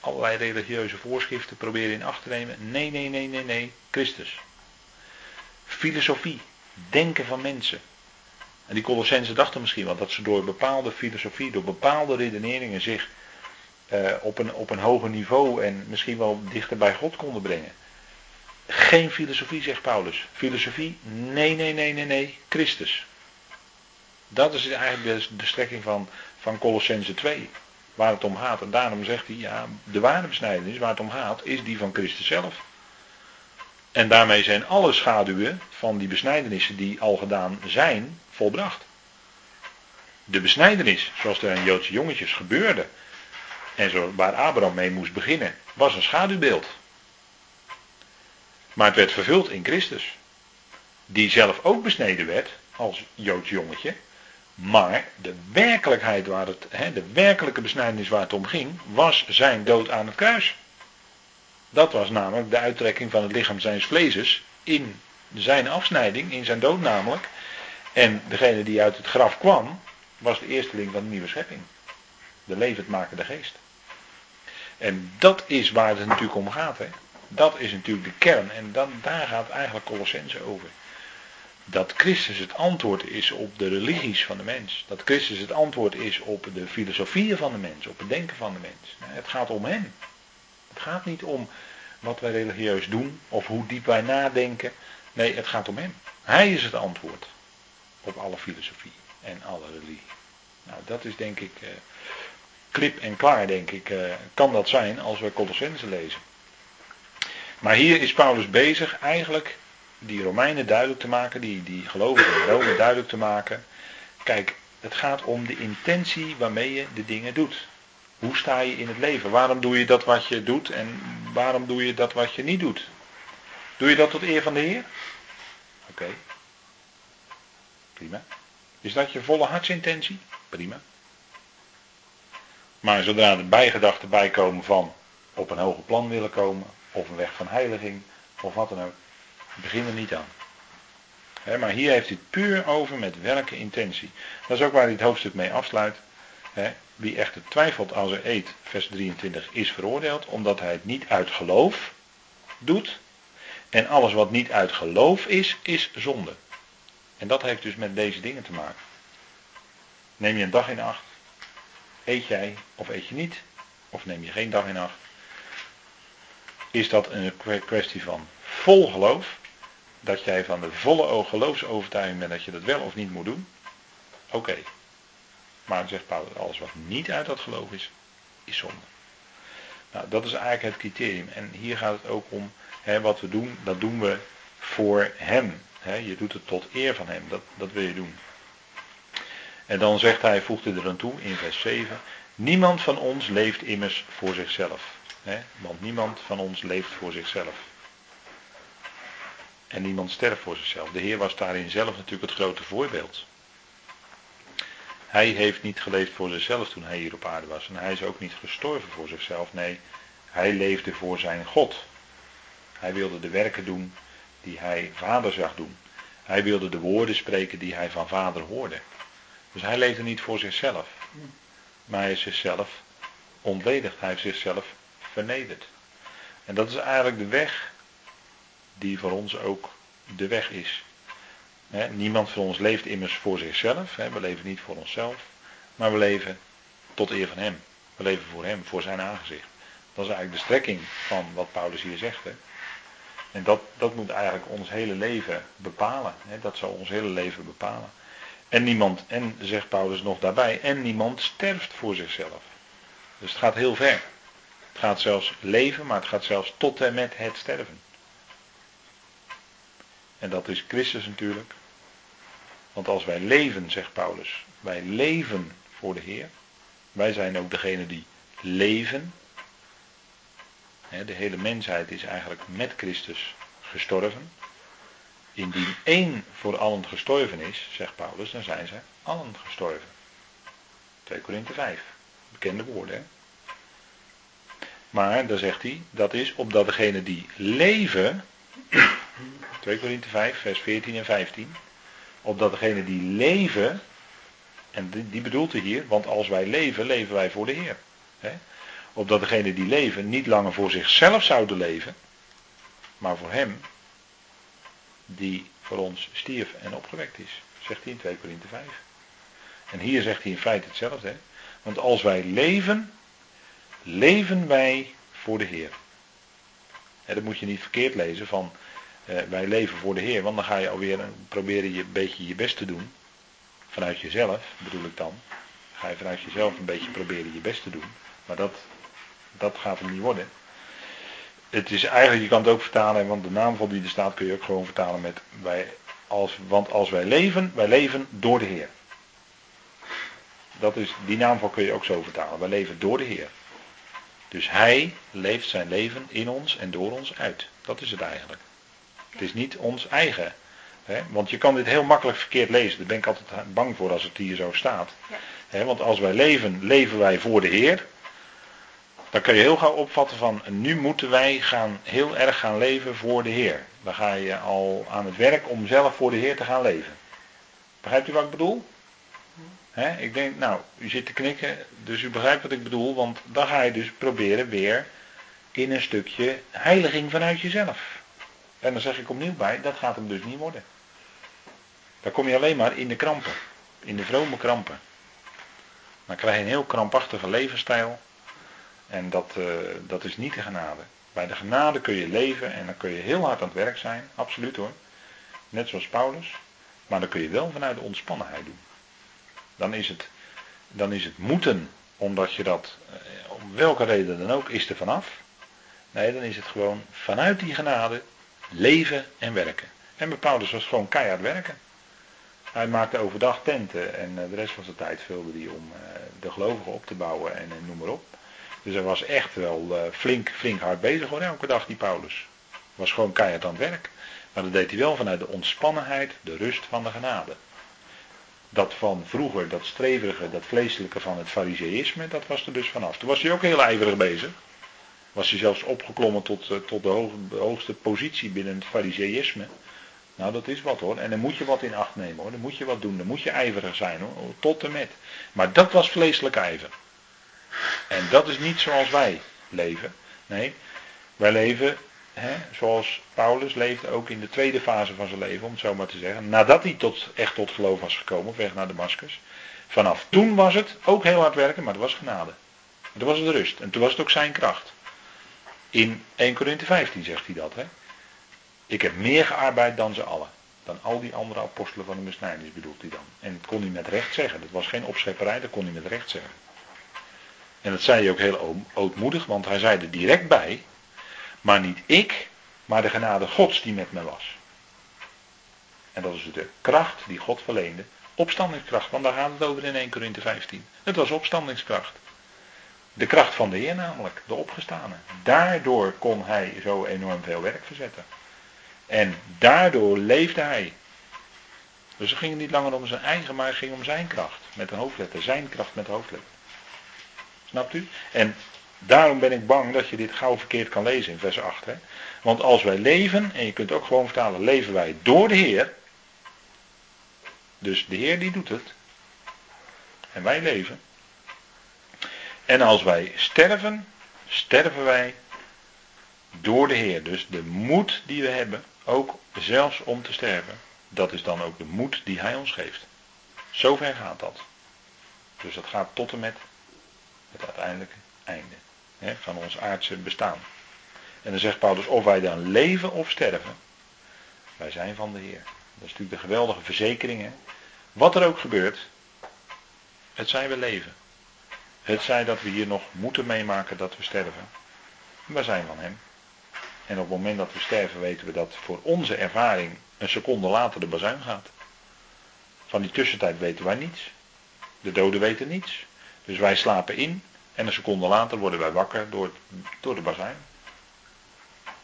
allerlei religieuze voorschriften proberen in acht te nemen. Nee, nee, nee, nee, nee. Christus. Filosofie. Denken van mensen. En die Colossense dachten misschien wel dat ze door bepaalde filosofie, door bepaalde redeneringen zich eh, op, een, op een hoger niveau en misschien wel dichter bij God konden brengen. Geen filosofie, zegt Paulus. Filosofie, nee, nee, nee, nee, nee, Christus. Dat is eigenlijk de, strekking van, van Colossense 2, waar het om gaat. En daarom zegt hij, ja, de ware besnijdenis waar het om gaat, is die van Christus zelf. En daarmee zijn alle schaduwen van die besnijdenissen die al gedaan zijn, volbracht. De besnijdenis, zoals er aan Joodse jongetjes gebeurde, en waar Abraham mee moest beginnen, was een schaduwbeeld. Maar het werd vervuld in Christus. Die zelf ook besneden werd als Joods jongetje. Maar de werkelijkheid waar het, hè, de werkelijke besnijdenis waar het om ging, was zijn dood aan het kruis. Dat was namelijk de uittrekking van het lichaam zijns vlezes in zijn afsnijding, in zijn dood namelijk. En degene die uit het graf kwam, was de eersteling van de nieuwe schepping. De levendmakende geest. En dat is waar het natuurlijk om gaat. Hè. Dat is natuurlijk de kern. En dan, daar gaat eigenlijk Colossense over. Dat Christus het antwoord is op de religies van de mens. Dat Christus het antwoord is op de filosofieën van de mens. Op het denken van de mens. Het gaat om hem. Het gaat niet om wat wij religieus doen. Of hoe diep wij nadenken. Nee, het gaat om hem. Hij is het antwoord. Op alle filosofie en alle religie. Nou, dat is denk ik... Eh, klip en klaar, denk ik, eh, kan dat zijn als we Colossense lezen. Maar hier is Paulus bezig eigenlijk die Romeinen duidelijk te maken, die, die gelovigen in Rome duidelijk te maken. Kijk, het gaat om de intentie waarmee je de dingen doet. Hoe sta je in het leven? Waarom doe je dat wat je doet en waarom doe je dat wat je niet doet? Doe je dat tot eer van de Heer? Oké. Prima. Is dat je volle hartsintentie? Prima. Maar zodra er bijgedachten bijkomen van op een hoger plan willen komen, of een weg van heiliging, of wat dan ook, begin er niet aan. maar hier heeft hij het puur over met welke intentie. Dat is ook waar hij het hoofdstuk mee afsluit. wie echter twijfelt als hij eet, vers 23, is veroordeeld, omdat hij het niet uit geloof doet. En alles wat niet uit geloof is, is zonde. En dat heeft dus met deze dingen te maken. Neem je een dag in acht, eet jij of eet je niet, of neem je geen dag in acht, is dat een kwestie van vol geloof, dat jij van de volle geloofsovertuiging bent dat je dat wel of niet moet doen, oké. Maar zegt Paulus, alles wat niet uit dat geloof is, is zonde. Nou, dat is eigenlijk het criterium. En hier gaat het ook om, hè, wat we doen, dat doen we voor hem. Hè. Je doet het tot eer van hem, dat, dat wil je doen. En dan zegt hij, voegt hij er aan toe in vers 7, niemand van ons leeft immers voor zichzelf. Hè, want niemand van ons leeft voor zichzelf. En niemand sterft voor zichzelf. De Heer was daarin zelf natuurlijk het grote voorbeeld. Hij heeft niet geleefd voor zichzelf toen hij hier op aarde was. En hij is ook niet gestorven voor zichzelf. Nee, hij leefde voor zijn God. Hij wilde de werken doen die hij vader zag doen. Hij wilde de woorden spreken die hij van vader hoorde. Dus hij leefde niet voor zichzelf. Maar hij is zichzelf ontledigd. Hij heeft zichzelf vernederd. En dat is eigenlijk de weg die voor ons ook de weg is. niemand van ons leeft immers voor zichzelf. we leven niet voor onszelf. Maar we leven tot eer van Hem. We leven voor Hem, voor zijn aangezicht. Dat is eigenlijk de strekking van wat Paulus hier zegt. En dat, dat moet eigenlijk ons hele leven bepalen. Dat zal ons hele leven bepalen. En niemand, en zegt Paulus nog daarbij, en niemand sterft voor zichzelf. Dus het gaat heel ver. Het gaat zelfs leven, maar het gaat zelfs tot en met het sterven. En dat is Christus natuurlijk. Want als wij leven, zegt Paulus, wij leven voor de Heer. Wij zijn ook degene die leven. De hele mensheid is eigenlijk met Christus gestorven. Indien één voor allen gestorven is, zegt Paulus, dan zijn ze allen gestorven. 2 Korinthe 5. Bekende woorden, hè? Maar, dan zegt hij, dat is opdat degene die leven, 2 Korinthe 5, vers 14 en 15, opdat degene die leven, en die, die bedoelt hij hier, want als wij leven, leven wij voor de Heer. Hè? Opdat degene die leven niet langer voor zichzelf zouden leven, maar voor Hem die voor ons stierf en opgewekt is. Zegt hij in 2 Korinthe 5. En hier zegt hij in feite hetzelfde. Hè? Want als wij leven, leven wij voor de Heer. dat moet je niet verkeerd lezen van eh, wij leven voor de Heer. Want dan ga je alweer proberen je een beetje je best te doen. Vanuit jezelf bedoel ik dan. Ga je vanuit jezelf een beetje proberen je best te doen. Maar dat, dat gaat hem niet worden het is eigenlijk, je kan het ook vertalen, want de naamval die er staat kun je ook gewoon vertalen met wij, als, want als wij leven, wij leven door de Heer. Dat is, die naamval kun je ook zo vertalen. Wij leven door de Heer. Dus Hij leeft zijn leven in ons en door ons uit. Dat is het eigenlijk. Het is niet ons eigen. Hè? Want je kan dit heel makkelijk verkeerd lezen. Daar ben ik altijd bang voor als het hier zo staat. Hè? Want als wij leven, leven wij voor de Heer. Dan kun je heel gauw opvatten van nu moeten wij gaan, heel erg gaan leven voor de Heer. Dan ga je al aan het werk om zelf voor de Heer te gaan leven. Begrijpt u wat ik bedoel? ik denk, nou, u zit te knikken, dus u begrijpt wat ik bedoel, want dan ga je dus proberen weer in een stukje heiliging vanuit jezelf. En dan zeg ik opnieuw bij, dat gaat hem dus niet worden. Dan kom je alleen maar in de krampen, in de vrome krampen. Dan krijg je een heel krampachtige levensstijl. En dat, uh, dat is niet de genade. Bij de genade kun je leven en dan kun je heel hard aan het werk zijn, absoluut hoor. Net zoals Paulus. Maar dan kun je wel vanuit de ontspannenheid doen. Dan is het, dan is het moeten, omdat je dat, eh, om welke reden dan ook, is er vanaf. Nee, dan is het gewoon vanuit die genade leven en werken. En bij Paulus was gewoon keihard werken. Hij maakte overdag tenten en eh, de rest van zijn tijd vulde hij om eh, de gelovigen op te bouwen en noem maar op. Dus hij was echt wel flink, flink hard bezig hoor, elke dag die Paulus. Was gewoon keihard aan het werk. Maar dat deed hij wel vanuit de ontspannenheid, de rust van de genade. Dat van vroeger, dat streverige, dat vleeselijke van het fariseïsme, dat was er dus vanaf. Toen was hij ook heel ijverig bezig. Was hij zelfs opgeklommen tot, eh, tot de, hoogste positie binnen het fariseïsme. Nou, dat is wat hoor. En dan moet je wat in acht nemen hoor. Dan moet je wat doen. Dan moet je ijverig zijn hoor. Tot en met. Maar dat was vleeselijk ijver. En dat is niet zoals wij leven. Nee, wij leven zoals Paulus leefde ook in de tweede fase van zijn leven, om het zo maar te zeggen. Nadat hij tot, echt tot geloof was gekomen, op weg naar Damascus. Vanaf toen was het ook heel hard werken, maar het was genade. En toen was het rust. En toen was het ook zijn kracht. In 1 Corinthe 15 zegt hij dat. Hè? Ik heb meer gearbeid dan ze allen. Dan al die andere apostelen van de besnijdenis bedoelt hij dan. En dat kon hij met recht zeggen. Dat was geen opschepperij, dat kon hij met recht zeggen. En dat zei hij ook heel ootmoedig, want hij zei er direct bij. Maar niet ik, maar de genade Gods die met me was. En dat is de kracht die God verleende. Opstandingskracht, want daar gaat het over in 1 Korinthe 15. Het was opstandingskracht. De kracht van de Heer namelijk, de opgestane. Daardoor kon hij zo enorm veel werk verzetten. En daardoor leefde hij. Dus het ging niet langer om zijn eigen, maar het ging om zijn kracht. Met een hoofdletter. Zijn kracht met hoofdletter. Snapt u? En Daarom ben ik bang dat je dit gauw verkeerd kan lezen in vers 8. Hè? Want als wij leven, en je kunt ook gewoon vertalen, leven wij door de Heer. Dus de Heer die doet het. En wij leven. En als wij sterven, sterven wij door de Heer. Dus de moed die we hebben, ook zelfs om te sterven, dat is dan ook de moed die Hij ons geeft. Zover gaat dat. Dus dat gaat tot en met het uiteindelijke einde hè, van ons aardse bestaan. En dan zegt Paulus, of wij dan leven of sterven, wij zijn van de Heer. Dat is natuurlijk de geweldige verzekering. Hè. Wat er ook gebeurt, het zij we leven. Het zij dat we hier nog moeten meemaken dat we sterven. Wij zijn van Hem. En op het moment dat we sterven weten we dat voor onze ervaring een seconde later de bazuin gaat. Van die tussentijd weten wij niets. De doden weten niets. Dus wij slapen in en een seconde later worden wij wakker door, door de bazuin.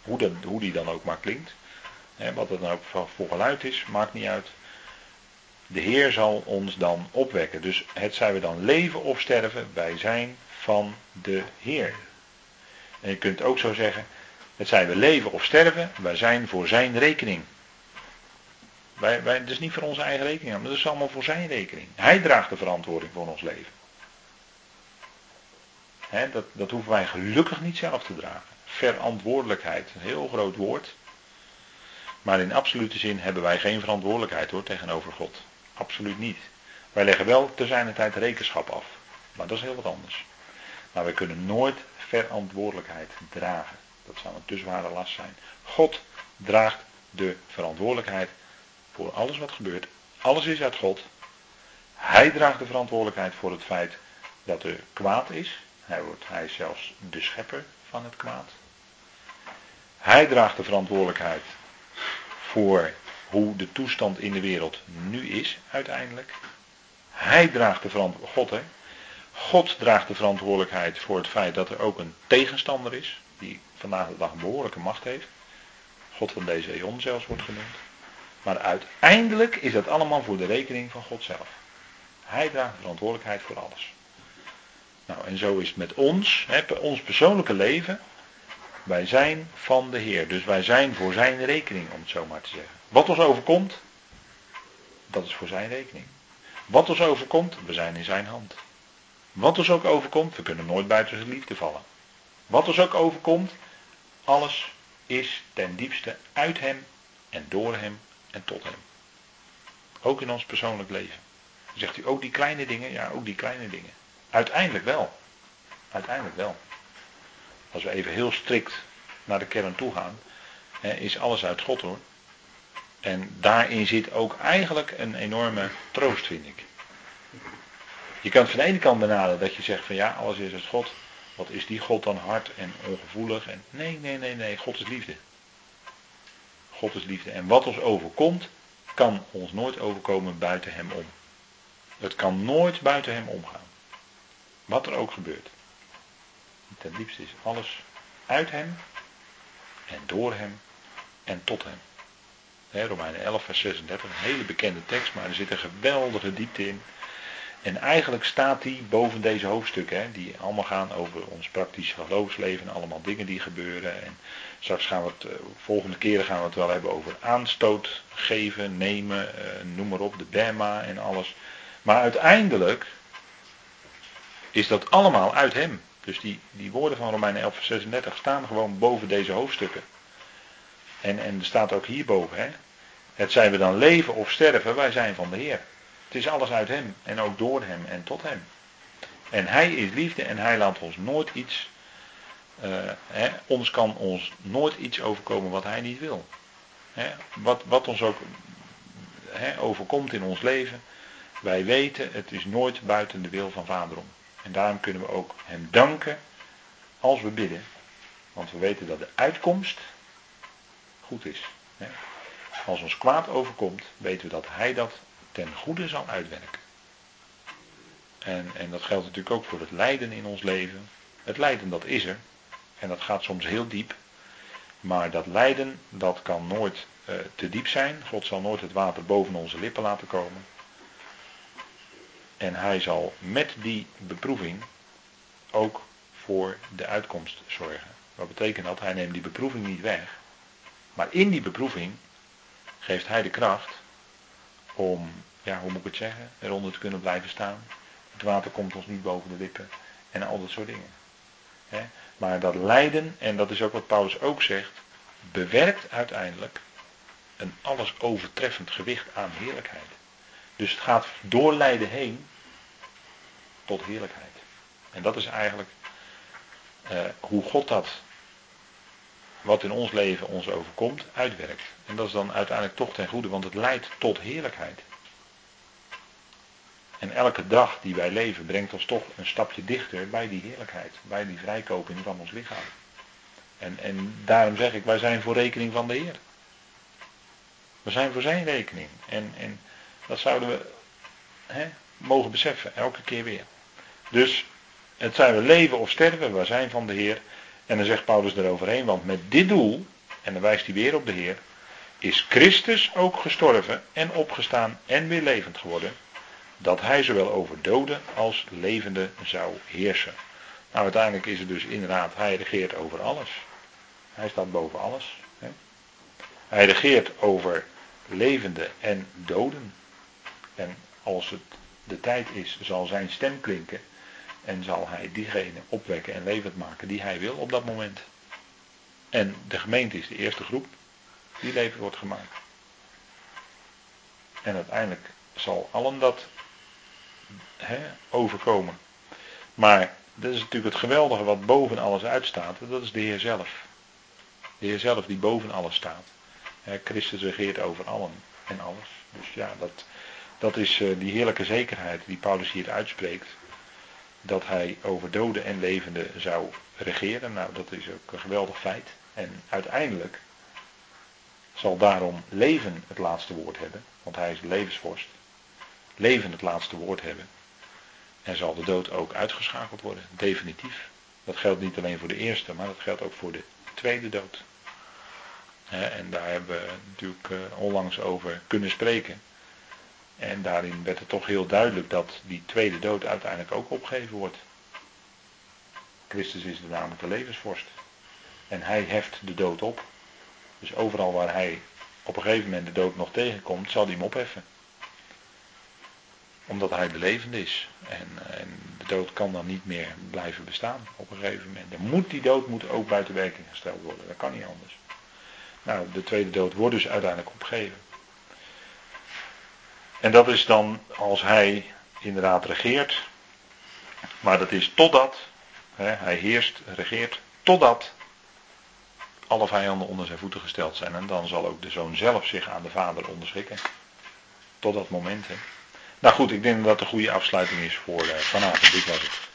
Hoe, dat, hoe die dan ook maar klinkt. Wat het nou ook voor geluid is, maakt niet uit. De Heer zal ons dan opwekken. Dus het zijn we dan leven of sterven, wij zijn van de Heer. En je kunt ook zo zeggen, het zijn we leven of sterven, wij zijn voor zijn rekening. Wij, wij, het is niet voor onze eigen rekening, maar het is allemaal voor zijn rekening. Hij draagt de verantwoording voor ons leven dat, dat hoeven wij gelukkig niet zelf te dragen. Verantwoordelijkheid, een heel groot woord. Maar in absolute zin hebben wij geen verantwoordelijkheid hoor tegenover God. Absoluut niet. Wij leggen wel te zijn tijd rekenschap af. Maar dat is heel wat anders. Maar wij kunnen nooit verantwoordelijkheid dragen. Dat zou een te zware last zijn. God draagt de verantwoordelijkheid voor alles wat gebeurt. Alles is uit God. Hij draagt de verantwoordelijkheid voor het feit dat er kwaad is. Hij, wordt, hij zelfs de schepper van het kwaad. Hij draagt de verantwoordelijkheid voor hoe de toestand in de wereld nu is uiteindelijk. Hij draagt de verantwoordelijkheid. God, hè? God draagt de verantwoordelijkheid voor het feit dat er ook een tegenstander is, die vandaag de dag behoorlijke macht heeft. God van deze eon zelfs wordt genoemd. Maar uiteindelijk is dat allemaal voor de rekening van God zelf. Hij draagt de verantwoordelijkheid voor alles. Nou, en zo is het met ons, hè, ons persoonlijke leven. Wij zijn van de Heer. Dus wij zijn voor zijn rekening, om het zo maar te zeggen. Wat ons overkomt, dat is voor zijn rekening. Wat ons overkomt, we zijn in zijn hand. Wat ons ook overkomt, we kunnen nooit buiten zijn liefde vallen. Wat ons ook overkomt, alles is ten diepste uit hem en door hem en tot hem. Ook in ons persoonlijk leven. zegt u ook die kleine dingen? Ja, ook die kleine dingen. Uiteindelijk wel. Uiteindelijk wel. Als we even heel strikt naar de kern toe gaan, is alles uit God hoor. En daarin zit ook eigenlijk een enorme troost, vind ik. Je kan het van de ene kant benaderen dat je zegt van ja, alles is uit God. Wat is die God dan hard en ongevoelig? En nee, nee, nee, nee. God is liefde. God is liefde. En wat ons overkomt, kan ons nooit overkomen buiten hem om. Het kan nooit buiten hem omgaan. Wat er ook gebeurt. Ten diepste is alles uit hem en door hem en tot hem. He, Romeinen 11, vers 36, een hele bekende tekst, maar er zit een geweldige diepte in. En eigenlijk staat die boven deze hoofdstukken, die allemaal gaan over ons praktische geloofsleven, allemaal dingen die gebeuren. En straks gaan we het, uh, volgende keren gaan we het wel hebben over aanstoot geven, nemen, uh, noem maar op, de Bema en alles. Maar uiteindelijk is dat allemaal uit hem. Dus die, die woorden van Romeinen 11, vers 36 staan gewoon boven deze hoofdstukken. En, en er staat ook hierboven, hè. Het zijn we dan leven of sterven, wij zijn van de Heer. Het is alles uit Hem en ook door Hem en tot Hem. En Hij is liefde en Hij laat ons nooit iets, uh, hè, ons kan ons nooit iets overkomen wat Hij niet wil. Hè, wat, wat ons ook hè, overkomt in ons leven, wij weten het is nooit buiten de wil van Vader om. En daarom kunnen we ook Hem danken als we bidden. Want we weten dat de uitkomst goed is. Als ons kwaad overkomt, weten we dat Hij dat ten goede zal uitwerken. En, en dat geldt natuurlijk ook voor het lijden in ons leven. Het lijden dat is er. En dat gaat soms heel diep. Maar dat lijden dat kan nooit uh, te diep zijn. God zal nooit het water boven onze lippen laten komen. En hij zal met die beproeving ook voor de uitkomst zorgen. Wat betekent dat? Hij neemt die beproeving niet weg. Maar in die beproeving geeft hij de kracht om, ja, hoe moet ik het zeggen, eronder te kunnen blijven staan. Het water komt ons niet boven de lippen en al dat soort dingen. Maar dat lijden, en dat is ook wat Paulus ook zegt, bewerkt uiteindelijk een alles overtreffend gewicht aan heerlijkheid. Dus het gaat door lijden heen tot heerlijkheid. En dat is eigenlijk uh, hoe God dat wat in ons leven ons overkomt, uitwerkt. En dat is dan uiteindelijk toch ten goede, want het leidt tot heerlijkheid. En elke dag die wij leven brengt ons toch een stapje dichter bij die heerlijkheid, bij die vrijkoping van ons lichaam. En, en daarom zeg ik, wij zijn voor rekening van de Heer. We zijn voor zijn rekening. En, en dat zouden we hè, mogen beseffen, elke keer weer. Dus het zijn we leven of sterven, we zijn van de Heer. En dan zegt Paulus eroverheen, want met dit doel, en dan wijst hij weer op de Heer, is Christus ook gestorven en opgestaan en weer levend geworden, dat hij zowel over doden als levende zou heersen. Nou, uiteindelijk is het dus inderdaad, hij regeert over alles. Hij staat boven alles. Hè? Hij regeert over levende en doden. En als het de tijd is, zal zijn stem klinken en zal hij diegene opwekken en levend maken die hij wil op dat moment. En de gemeente is de eerste groep die levend wordt gemaakt. En uiteindelijk zal allen dat overkomen. Maar dat is natuurlijk het geweldige wat boven alles uitstaat. Dat is de Heer zelf. De Heer zelf die boven alles staat. Christus regeert over allen en alles. Dus ja, dat, dat is uh, die heerlijke zekerheid die Paulus hier uitspreekt dat hij over doden en levenden zou regeren. Nou, dat is ook een geweldig feit. En uiteindelijk zal daarom leven het laatste woord hebben, want hij is de levensvorst. Leven het laatste woord hebben. En zal de dood ook uitgeschakeld worden, definitief. Dat geldt niet alleen voor de eerste, maar dat geldt ook voor de tweede dood. en daar hebben we natuurlijk eh, onlangs over kunnen spreken. En daarin werd het toch heel duidelijk dat die tweede dood uiteindelijk ook opgegeven wordt. Christus is de namelijk de levensvorst. En hij heft de dood op. Dus overal waar hij op een gegeven moment de dood nog tegenkomt, zal hij hem opheffen. Omdat hij de levende is. En, en, de dood kan dan niet meer blijven bestaan op een gegeven moment. Dan moet die dood moet ook buiten werking gesteld worden. Dat kan niet anders. Nou, de tweede dood wordt dus uiteindelijk opgegeven. En dat is dan als hij inderdaad regeert. Maar dat is totdat, hè, hij heerst, regeert, totdat alle vijanden onder zijn voeten gesteld zijn. En dan zal ook de zoon zelf zich aan de vader onderschikken. Tot dat moment. Hè. Nou goed, ik denk dat dat een goede afsluiting is voor uh, vanavond. Dit was het.